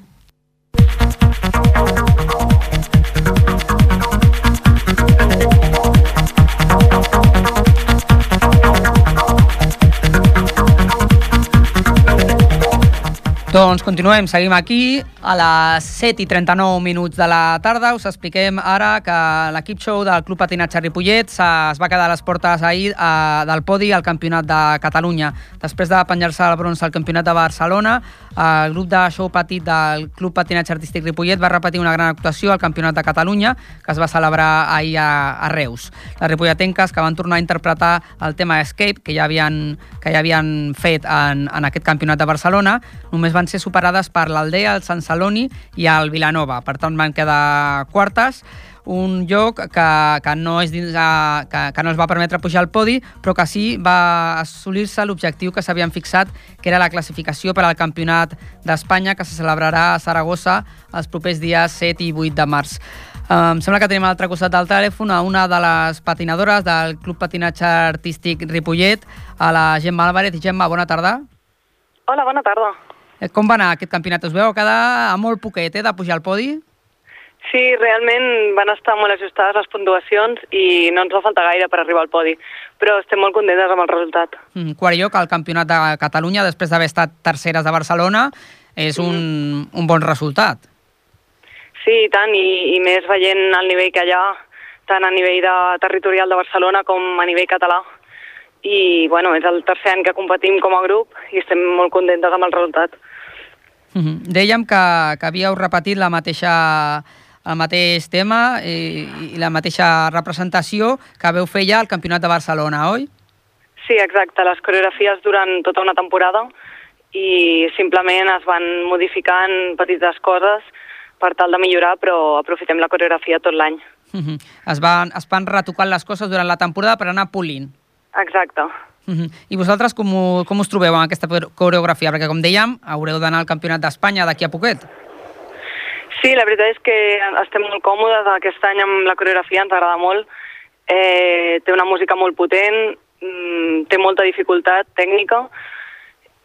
Doncs continuem, seguim aquí. A les 7 i 39 minuts de la tarda us expliquem ara que l'equip show del Club Patinatge Ripollet es va quedar a les portes ahir eh, del podi al Campionat de Catalunya. Després de penjar-se el bronze al Campionat de Barcelona, el grup de show petit del Club Patinatge Artístic Ripollet va repetir una gran actuació al Campionat de Catalunya que es va celebrar ahir a, a Reus. Les ripolletenques que van tornar a interpretar el tema Escape que ja havien, que ja havien fet en, en aquest Campionat de Barcelona només van ser superades per l'Aldea, el Sant Celoni i el Vilanova. Per tant, van quedar quartes un lloc que, que, no és dins, a, que, que no els va permetre pujar al podi, però que sí va assolir-se l'objectiu que s'havien fixat, que era la classificació per al Campionat d'Espanya, que se celebrarà a Saragossa els propers dies 7 i 8 de març. Em sembla que tenim a l'altre costat del telèfon a una de les patinadores del Club Patinatge Artístic Ripollet, a la Gemma Álvarez. Gemma, bona tarda. Hola, bona tarda. Eh, Com va anar aquest campionat? Us veu quedar a molt poquet eh, de pujar al podi? Sí, realment van estar molt ajustades les puntuacions i no ens va faltar gaire per arribar al podi, però estem molt contentes amb el resultat. Mm, quart lloc al Campionat de Catalunya, després d'haver estat terceres de Barcelona, és un, un bon resultat. Sí, i tant, i, i més veient el nivell que hi ha, tant a nivell de territorial de Barcelona com a nivell català. I, bueno, és el tercer any que competim com a grup i estem molt contentes amb el resultat. Mm Dèiem que, que havíeu repetit la mateixa, el mateix tema i, i la mateixa representació que veu fer ja al Campionat de Barcelona, oi? Sí, exacte, les coreografies duren tota una temporada i simplement es van modificant petites coses per tal de millorar, però aprofitem la coreografia tot l'any. Es, van, es van retocant les coses durant la temporada per anar polint. Exacte. I vosaltres com, com us trobeu amb aquesta coreografia? Perquè, com dèiem, haureu d'anar al Campionat d'Espanya d'aquí a poquet. Sí, la veritat és que estem molt còmodes aquest any amb la coreografia, ens agrada molt. Eh, té una música molt potent, mm, té molta dificultat tècnica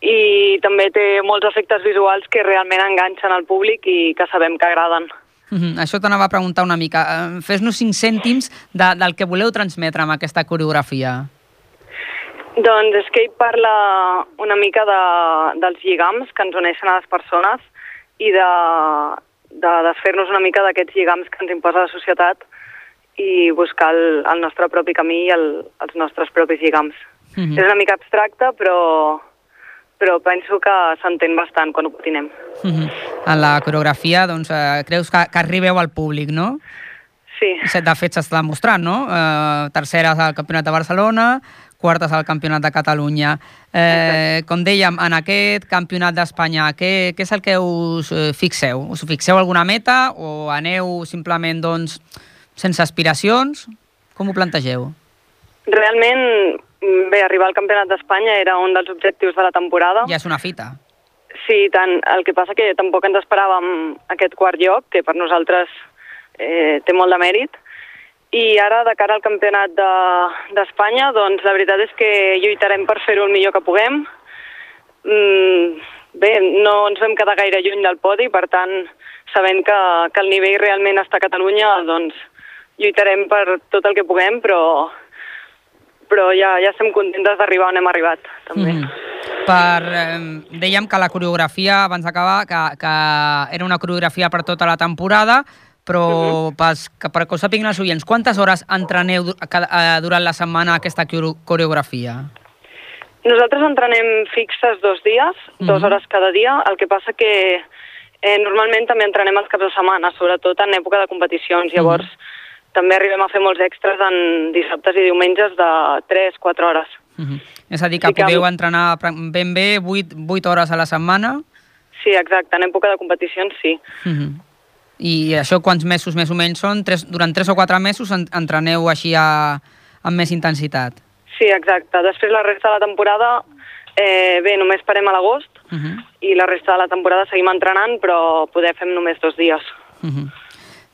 i també té molts efectes visuals que realment enganxen al públic i que sabem que agraden. Mm -hmm. Això t'anava a preguntar una mica. Fes-nos cinc cèntims de, del que voleu transmetre amb aquesta coreografia. Doncs ell parla una mica de, dels lligams que ens uneixen a les persones i de, de desfer-nos una mica d'aquests lligams que ens imposa la societat i buscar el, el nostre propi camí i el, els nostres propis lligams. Mm -hmm. És una mica abstracte, però, però penso que s'entén bastant quan ho patinem. Mm -hmm. En la coreografia, doncs, eh, creus que, que arribeu al públic, no? Sí. De fet, s'està demostrant, no? Eh, terceres al Campionat de Barcelona, quartes al Campionat de Catalunya. Eh, com dèiem, en aquest Campionat d'Espanya, què, què és el que us eh, fixeu? Us fixeu alguna meta o aneu simplement, doncs, sense aspiracions? Com ho plantegeu? Realment, bé, arribar al Campionat d'Espanya era un dels objectius de la temporada. Ja és una fita. Sí, tant. El que passa que tampoc ens esperàvem aquest quart lloc, que per nosaltres eh, té molt de mèrit. I ara, de cara al Campionat d'Espanya, de, doncs la veritat és que lluitarem per fer-ho el millor que puguem. Mm, bé, no ens vam quedar gaire lluny del podi, per tant, sabent que, que el nivell realment està a Catalunya, doncs lluitarem per tot el que puguem, però, però ja, ja estem contentes d'arribar on hem arribat, també. Mm. Per, eh, dèiem que la coreografia, abans d'acabar, que, que era una coreografia per tota la temporada, però pas, que, per que ho sàpiguen els oients, quantes hores entreneu eh, durant la setmana aquesta coreografia? Nosaltres entrenem fixes dos dies, uh -huh. dues hores cada dia, el que passa que eh, normalment també entrenem els caps de setmana, sobretot en època de competicions, llavors uh -huh. també arribem a fer molts extras en dissabtes i diumenges de 3-4 hores. Uh -huh. És a dir, que sí podeu que... entrenar ben bé 8, 8 hores a la setmana? Sí, exacte, en època de competicions sí. Uh -huh. I això quants mesos més o menys són? Tres, durant 3 o 4 mesos entreneu així a, amb més intensitat? Sí, exacte. Després la resta de la temporada, eh, bé, només parem a l'agost uh -huh. i la resta de la temporada seguim entrenant, però poder fem només dos dies. Uh -huh.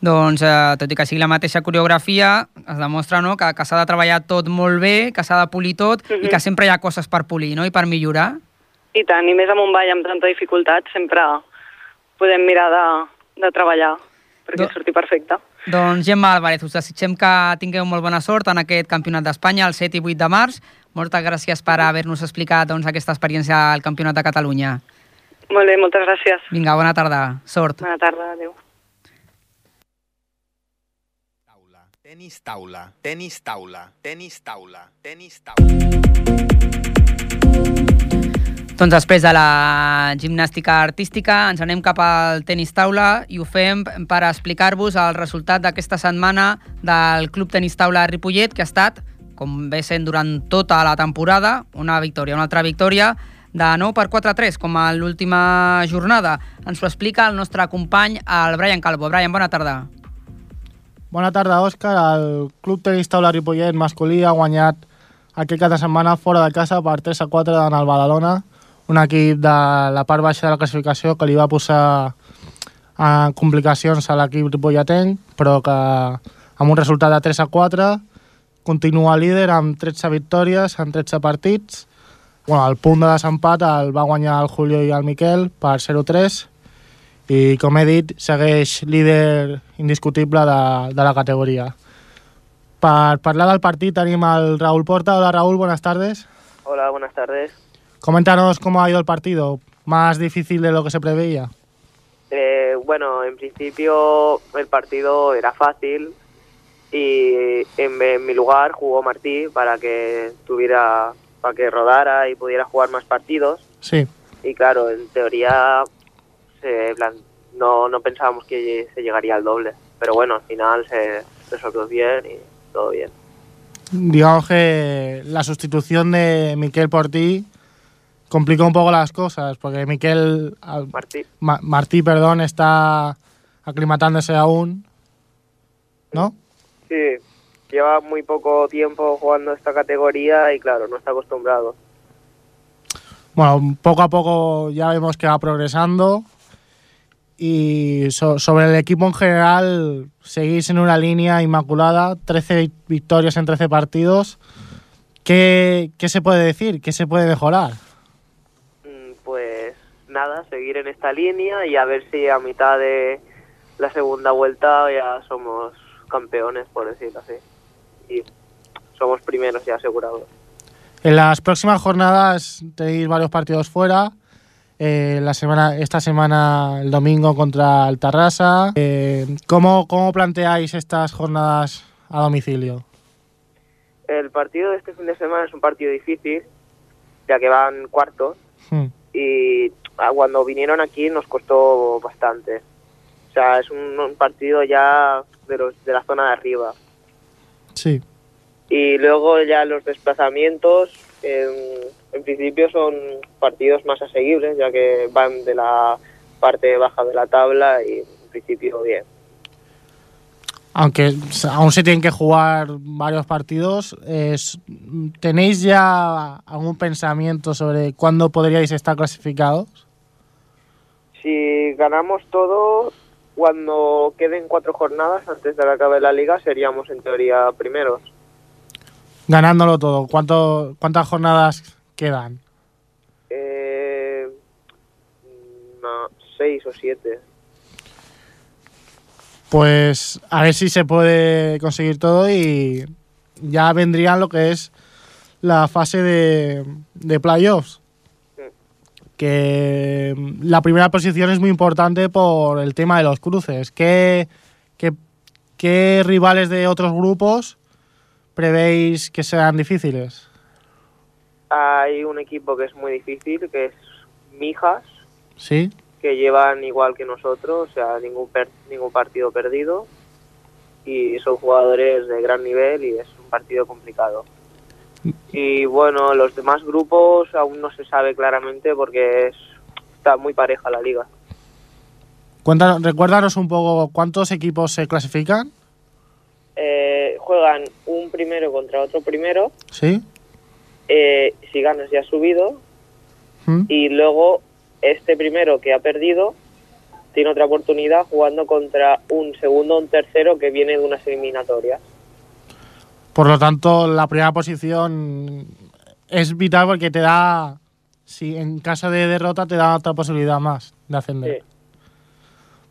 Doncs, eh, tot i que sigui la mateixa coreografia, es demostra no, que, que s'ha de treballar tot molt bé, que s'ha de polir tot uh -huh. i que sempre hi ha coses per polir no? i per millorar. I tant, i més amb un ball amb tanta dificultat, sempre podem mirar de, de treballar perquè Do... surti perfecte. Doncs Gemma Álvarez, us desitgem que tingueu molt bona sort en aquest Campionat d'Espanya el 7 i 8 de març. Moltes gràcies per haver-nos explicat doncs, aquesta experiència al Campionat de Catalunya. Molt bé, moltes gràcies. Vinga, bona tarda. Sort. Bona tarda, adeu. Tenis taula, tenis taula, tenis taula, tenis taula. Doncs després de la gimnàstica artística ens anem cap al tenis taula i ho fem per explicar-vos el resultat d'aquesta setmana del Club Tenis Taula Ripollet, que ha estat, com ve sent durant tota la temporada, una victòria, una altra victòria de 9 per 4-3, com a l'última jornada. Ens ho explica el nostre company, el Brian Calvo. Brian, bona tarda. Bona tarda, Òscar. El Club Tenis Taula Ripollet masculí ha guanyat aquest cap de setmana fora de casa per 3 a 4 en el Badalona, un equip de la part baixa de la classificació que li va posar eh, complicacions a l'equip ripolletenc, però que amb un resultat de 3 a 4 continua líder amb 13 victòries en 13 partits. Bueno, el punt de desempat el va guanyar el Julio i el Miquel per 0-3 i com he dit segueix líder indiscutible de, de la categoria. Per parlar del partit tenim el Raúl Porta. Hola Raúl, buenas tardes. Hola, buenas tardes. Coméntanos cómo ha ido el partido. ¿Más difícil de lo que se preveía? Eh, bueno, en principio el partido era fácil y en, en, mi lugar jugó Martí para que tuviera, para que rodara y pudiera jugar más partidos. Sí. Y claro, en teoría se, no, no pensábamos que se llegaría al doble, pero bueno, al final se resolvió bien y todo bien. Digamos que la sustitución de Miquel por ti complicó un poco las cosas, porque Miquel Martí, Ma, Martí perdón, está aclimatándose aún, ¿no? Sí, lleva muy poco tiempo jugando esta categoría y claro, no está acostumbrado. Bueno, poco a poco ya vemos que va progresando y so, sobre el equipo en general seguís en una línea inmaculada, 13 victorias en 13 partidos. ¿Qué, ¿Qué, se puede decir? ¿Qué se puede mejorar? Nada, seguir en esta línea y a ver si a mitad de, la segunda vuelta ya somos campeones, por decirlo así. Y somos primeros ya asegurados. En las próximas jornadas tenéis varios partidos fuera. Eh, la semana, esta semana, el domingo contra el Tarrasa. Eh, ¿cómo, ¿Cómo planteáis estas jornadas a domicilio? El partido de este fin de semana es un partido difícil, ya que van cuartos. Hmm. Y ah, cuando vinieron aquí nos costó bastante. O sea, es un, un partido ya de, los, de la zona de arriba. Sí. Y luego ya los desplazamientos, en, en principio son partidos más asequibles, ya que van de la parte baja de la tabla y en principio bien. Aunque aún se tienen que jugar varios partidos, ¿tenéis ya algún pensamiento sobre cuándo podríais estar clasificados? Si ganamos todo, cuando queden cuatro jornadas antes de que acabe la liga, seríamos en teoría primeros. Ganándolo todo, ¿cuánto, ¿cuántas jornadas quedan? Eh, no, seis o siete. Pues a ver si se puede conseguir todo y ya vendría lo que es la fase de, de playoffs. Que mm, la primera posición es muy importante por el tema de los cruces. ¿Qué, qué, qué rivales de otros grupos prevéis que sean difíciles? Hay un equipo que es muy difícil, que es Mijas, ¿Sí? Que llevan igual que nosotros, o sea, ningún, per- ningún partido perdido. Y son jugadores de gran nivel y es un partido complicado. Y bueno, los demás grupos aún no se sabe claramente porque es, está muy pareja la liga. Cuéntanos, recuérdanos un poco cuántos equipos se clasifican. Eh, juegan un primero contra otro primero. ¿Sí? eh, si ganas ya has subido. ¿Mm? Y luego este primero que ha perdido tiene otra oportunidad jugando contra un segundo o un tercero que viene de unas eliminatorias. Por lo tanto, la primera posición es vital porque te da, si en caso de derrota, te da otra posibilidad más de ascender.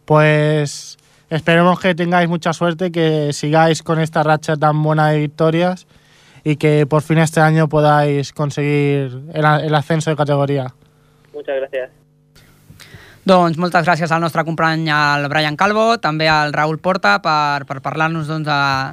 Pues esperemos que tengáis mucha suerte, que sigáis con esta racha tan buena de victorias y que por fin este año podáis conseguir el, ascenso de categoría. Muchas gracias. Doncs moltes gràcies al nostre company, el Brian Calvo, també al Raül Porta per, per parlar-nos doncs,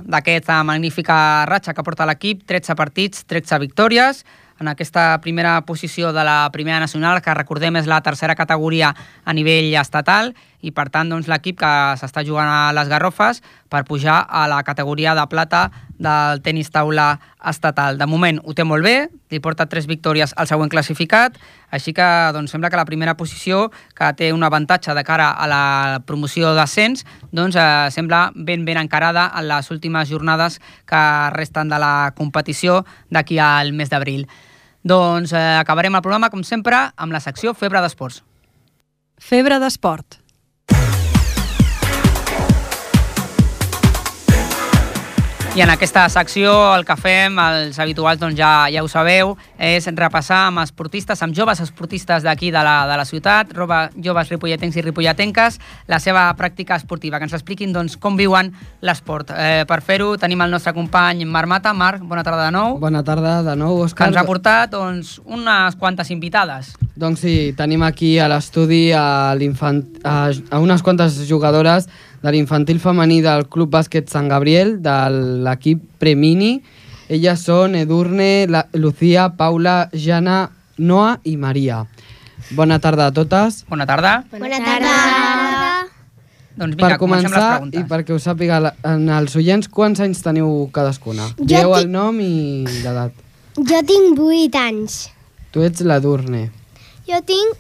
d'aquesta magnífica ratxa que porta l'equip, 13 partits, 13 victòries, en aquesta primera posició de la primera nacional, que recordem és la tercera categoria a nivell estatal, i per tant doncs, l'equip que s'està jugant a les Garrofes per pujar a la categoria de plata del tenis taula estatal. De moment ho té molt bé, li porta tres victòries al següent classificat, així que doncs, sembla que la primera posició, que té un avantatge de cara a la promoció d'ascens, doncs eh, sembla ben ben encarada en les últimes jornades que resten de la competició d'aquí al mes d'abril. Doncs eh, acabarem el programa, com sempre, amb la secció Febre d'Esports. Febre d'esport. I en aquesta secció el que fem, els habituals doncs ja, ja ho sabeu, és repassar amb esportistes, amb joves esportistes d'aquí de, la, de la ciutat, roba, joves ripolletens i ripolletenques, la seva pràctica esportiva, que ens expliquin doncs, com viuen l'esport. Eh, per fer-ho tenim el nostre company Marc Mata. Marc, bona tarda de nou. Bona tarda de nou, Que Òscar. ens ha portat doncs, unes quantes invitades. Doncs sí, tenim aquí a l'estudi a, a, a unes quantes jugadores de l'infantil femení del Club Bàsquet Sant Gabriel, de l'equip Premini. Elles són Edurne, la, Lucía, Paula, Jana, Noa i Maria. Bona tarda a totes. Bona tarda. Bona tarda. Doncs vinga, per començar, i perquè ho sàpiga la- en els oients, quants anys teniu cadascuna? Jo Dieu el nom i l'edat. Jo tinc 8 anys. Tu ets l'Edurne. Jo tinc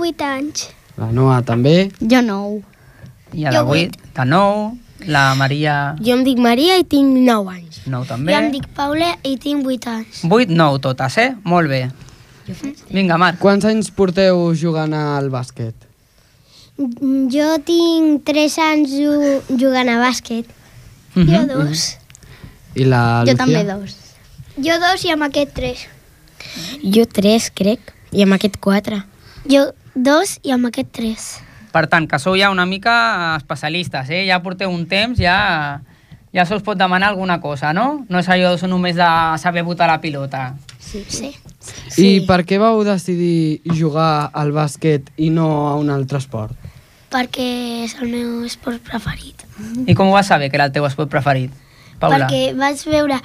8 anys. La Noa també. Jo 9. I a la Jo 8, de 9, la Maria, Jo em dic Maria i tinc 9 anys. 9 també. Jo em dic Paula i tinc 8 anys. 8, 9 totes, eh? Molt bé. Vinga, Marc. Quants anys porteu jugant al bàsquet? Jo tinc 3 anys ju- jugant a bàsquet. Mhm. Jo dos. I la Jo Lucía? també dos. Jo dos i amb aquest 3. Jo 3, crec, i amb aquest 4. Jo dos i amb aquest 3. Per tant, que sou ja una mica especialistes, eh? Ja porteu un temps, ja, ja se us pot demanar alguna cosa, no? No és allò només de saber botar la pilota. Sí. sí. I per què vau decidir jugar al bàsquet i no a un altre esport? Perquè és el meu esport preferit. I com ho vas saber que era el teu esport preferit? Paula? Perquè vaig veure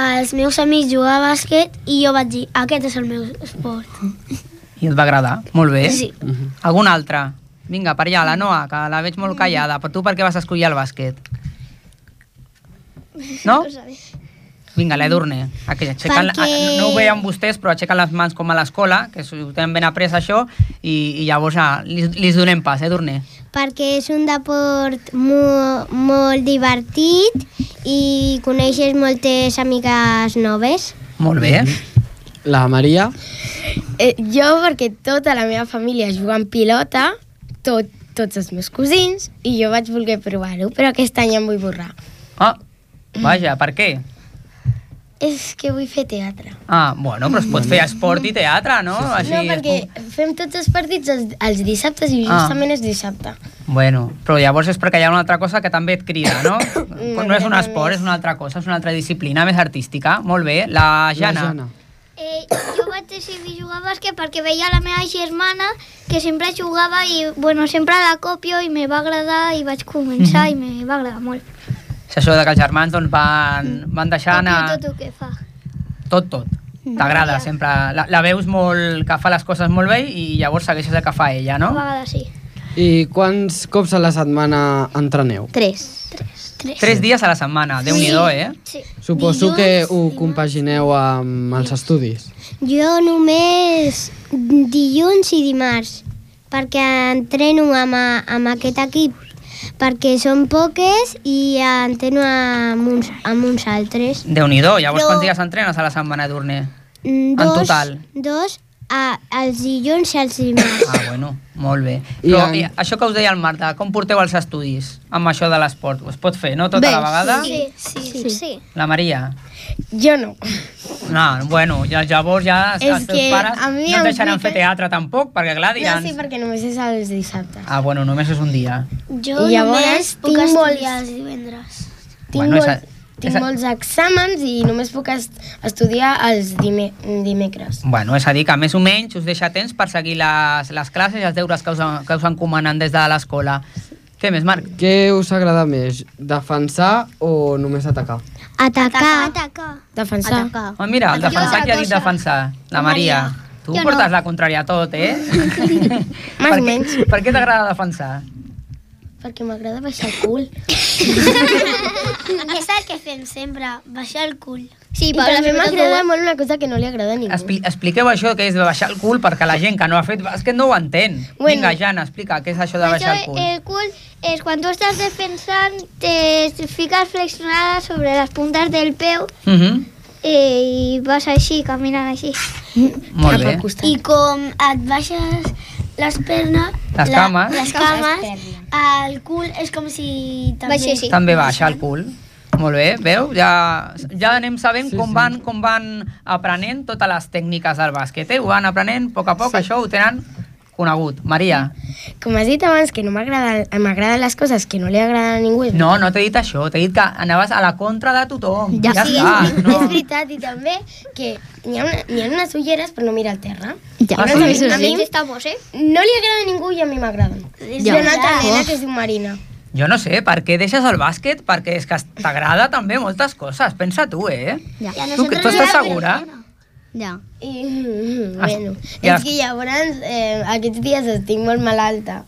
els meus amics jugar a bàsquet i jo vaig dir, aquest és el meu esport. I et va agradar? Molt bé. Sí. Algun altre? Vinga, per allà, la Noa, que la veig molt callada. Per tu per què vas escollir el bàsquet? No? Vinga, l'Edurne. Aixequen, Perquè- No ho veien vostès, però aixequen les mans com a l'escola, que ho tenen ben après això, i, i llavors ja, li, li donem pas, Edurne. Perquè és un deport molt, molt divertit i coneixes moltes amigues noves. Molt bé. La Maria? Eh, jo, perquè tota la meva família juga en pilota, tot, tots els meus cosins, i jo vaig voler provar-ho, però aquest any em vull borrar. Ah, vaja, per què? És que vull fer teatre. Ah, bueno, però es pot fer esport i teatre, no? Així no, es perquè fem tots els partits els, els dissabtes i Ah. justament és dissabte. Bueno, però llavors és perquè hi ha una altra cosa que també et crida, no? no és un esport, és una altra cosa, és una altra disciplina més artística. Molt bé. La Jana. Jana. Eh, jo vaig decidir jugar a bàsquet perquè veia la meva germana que sempre jugava i bueno, sempre la copio i me va agradar i vaig començar i me va agradar molt. És això de que els germans doncs, van, van deixar anar Copio tot el que fa. tot, tot. T'agrada sempre. La, la veus molt, que fa les coses molt bé i llavors segueixes el que fa ella, no? A vegades sí. I quants cops a la setmana entreneu? Tres. Tres. Tres. Dies a la setmana, déu nhi eh? Sí. Suposo que ho compagineu amb els estudis. Jo només dilluns i dimarts, perquè entreno amb, a- amb aquest equip, perquè són poques i entreno amb uns, amb uns altres. déu nhi Llavors, Però- quants dies entrenes a la setmana, Durne? Mm, En total. Dos a, els dilluns i els dimarts. Ah, bueno, molt bé. I Però i, això que us deia el Marta, com porteu els estudis amb això de l'esport? Es pot fer, no? Tota la vegada? Sí, sí, sí. sí. La Maria? Jo no. No, bueno, ja, llavors ja És els teus que pares a mi no et deixaran fer teatre tampoc, perquè clar, No, diran... sí, perquè només és els dissabtes. Ah, bueno, només és un dia. Jo I llavors només puc tinc estudiar els divendres. Tinc, Bueno, és molt, a- tinc és a- molts exàmens i només puc est estudiar els dime dimecres. Bueno, és a dir, que més o menys us deixa temps per seguir les, les classes i els deures que us, que us encomanen des de l'escola. Què més, Marc? Què us agrada més, defensar o només atacar? Atacar. Atacar. Defensar. Atacar. Oh, mira, el Jo defensar, qui ha dit defensar? La Maria. Maria. Tu Jo portes no. la contrària a tot, eh? Més o menys. què, per què t'agrada defensar? Perquè m'agrada baixar el cul. és el que fem sempre, baixar el cul. Sí, I també m'agrada molt una cosa que no li agrada a ningú. Expli expliqueu això que és de baixar el cul perquè la gent que no ha fet bàsquet no ho entén. Bueno. Vinga, Jana, explica què és això de baixar el cul. el cul es cuando estás defensant te fiques flexionada sobre las puntas del peu Mhm. eh, i vas així, caminant així. Molt bé. I com et baixes les pernes... Les cames. les cames, el cul és com si també... Baixessi. També baixa el cul. Molt bé, veu? Ja, ja anem sabent sí, com, sí. Van, com van aprenent totes les tècniques del bàsquet. Eh? Ho van aprenent a poc a poc, sí. això ho tenen conegut. Maria? Com has dit abans, que no m'agrada- m'agraden les coses que no li agraden a ningú. és No, no t'he dit això, t'he dit que anaves a la contra de tothom. Ja, ja sí, està. és, No. és veritat, i també que n'hi ha, una, ha unes ulleres per no mirar al terra. Ja, I sí, a mi. Estamos, eh? no li agrada a ningú i a mi m'agraden. Hi ha una altra Ja. nena que es diu Marina. Jo no sé, per què deixes el bàsquet? Perquè és que t'agrada també moltes coses. Pensa tu, eh? Ja. Tu, tu estàs segura? Ja. I, mm, bueno, ja. és que llavors eh, aquests dies estic molt malalta.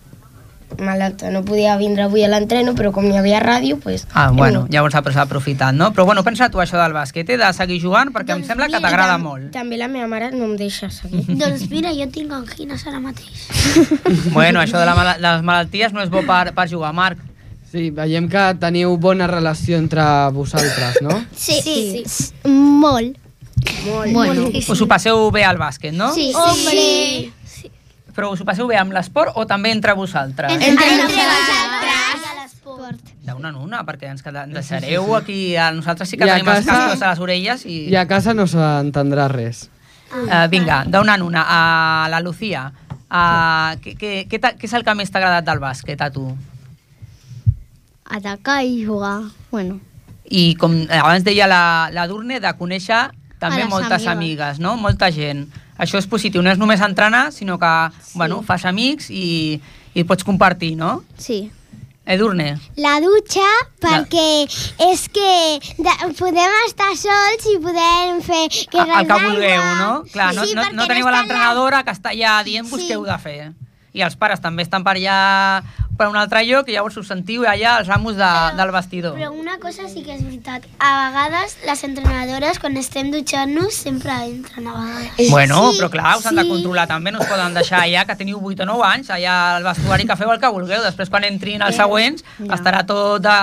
Malalta, no podia vindre avui a l'entreno, però com hi havia ràdio, pues, Ah, hem bueno, anat. llavors s'ha aprofitat, no? Però bueno, pensa tu això del bàsquet, he de seguir jugant perquè em sembla que t'agrada molt. També la meva mare no em deixa seguir. doncs mira, jo tinc angines ara mateix. Bueno, això de, la de les malalties no és bo per, per jugar, Marc. Sí, veiem que teniu bona relació entre vosaltres, no? Sí, sí. sí. Molt. Molt. Bueno. Us ho passeu bé al bàsquet, no? Sí, sí. sí. Però us ho passeu bé amb l'esport o també entre vosaltres? Entre nosaltres. l'esport. D'una en una, perquè ens, queda, ens deixareu aquí... A nosaltres sí que I a tenim els casa- cascos a les orelles i... I a casa no s'entendrà res. Uh, vinga, d'una en una. A la Lucía, Uh, què, què, què, què és el que més t'ha agradat del bàsquet a tu? Atacar i jugar. Bueno, I com abans deia la, la Durne, de conèixer també moltes amigues. amigues, no? Molta gent. Això és positiu, no és només entrenar, sinó que bueno, fas amics i, i pots compartir, no? sí. Edurne, La dutxa, perquè és que de, podem estar sols i podem fer que el que vulgueu, no? Clar, no, Sí, no, perquè no teniu no l'entrenadora que està allà dient-vos Sí. què heu de fer. I els pares també estan per allà per un altre lloc i llavors us sentiu allà els amos de, del vestidor. Però una cosa sí que és veritat. A vegades les entrenadores, quan estem dutxant-nos, sempre entren a vegades. Bueno, però clar, us han de controlar també, no us poden deixar allà, que teniu 8 o 9 anys, allà al vestuari que feu el que vulgueu. Després, quan entrin els següents, estarà tot, de,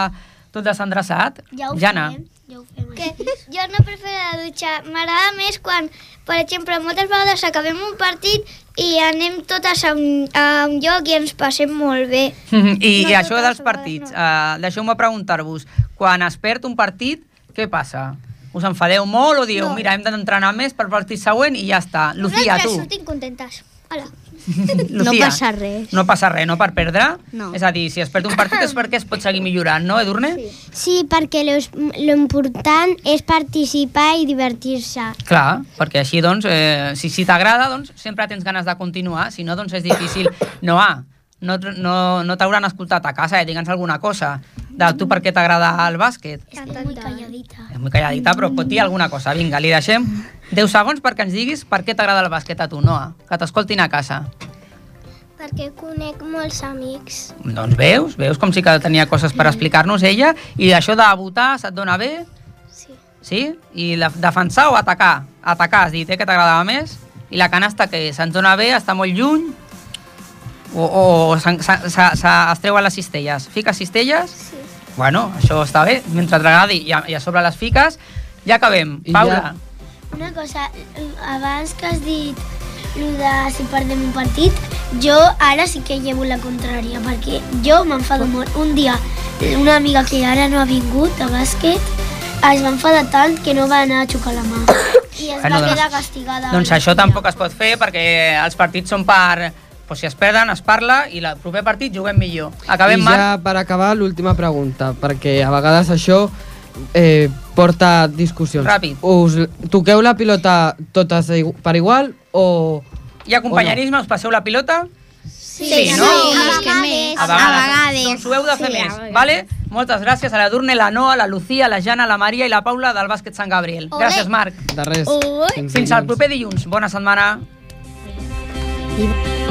tot desendreçat. Ja ho Jana. fem, ja ho fem. Que jo no prefero la dutxa. M'agrada més quan, per exemple, moltes vegades acabem un partit i anem totes a un, a un lloc i ens passem molt bé. I, No I això totes dels partits, uh, deixeu-me preguntar-vos, quan es perd un partit, què passa? Us enfadeu molt o dieu, No. mira, hem d'entrenar més per partit següent i ja està. Lucía, Nosaltres tu. sortim contentes. Hola. Lucía, passa res. No passa res, no per perdre? No. És a dir, si es perd un partit és perquè es pot seguir millorant, no, Edurne? Sí. Sí, perquè lo, lo important és participar i divertir-se. Clar, perquè així, doncs, eh, si, si t'agrada, doncs sempre tens ganes de continuar, si no, doncs és difícil. No, ah, no, no, no t'hauran escoltat a casa, eh, digue'ns alguna cosa de tu per què t'agrada el bàsquet. Estic muy calladita. És molt calladita, però pot dir alguna cosa. Vinga, li deixem 10 segons perquè ens diguis per què t'agrada el bàsquet a tu, Noa. Que t'escoltin a casa. Perquè conec molts amics. Doncs veus, veus com sí que tenia coses per explicar-nos ella. I això de votar se't dona bé? Sí. Sí? I la, defensar o atacar? Atacar, has dit, eh, que t'agradava més? I la canasta, que se'ns dona bé, està molt lluny? O, o se- es treuen les cistelles? Fiques cistelles? Sí. Bueno, això està bé, mentre t'agradi i, a- i a sobre les fiques, ja acabem. I Paula, Una cosa, abans que has dit lo de si perdem un partit, jo ara sí que llevo la contrària, perquè jo m'enfado molt. Un dia, una amiga que ara no ha vingut a bàsquet, es va enfadar tant que no va anar a xocar la mà. I es Bueno, va doncs- quedar castigada. doncs això tampoc es pot fer perquè els partits són per... Pues si es perden, es parla i el proper partit juguem millor. Acabem, I Marc? ja per acabar, l'última pregunta, perquè a vegades això eh, porta discussions. Ràpid. Us toqueu la pilota totes per igual o... Hi ha companyerisme, us passeu la pilota? Sí, Sí, no? a vegades. A vegades. Doncs ho heu de fer Sí, a més, vegades. vale? Moltes gràcies a la Durne, la Noa, la Lucía, la Jana, la Maria i la Paula del bàsquet Sant Gabriel. Ole. Gràcies, Marc. De res. Ui. Fins Fins al proper dilluns. Bona setmana. I...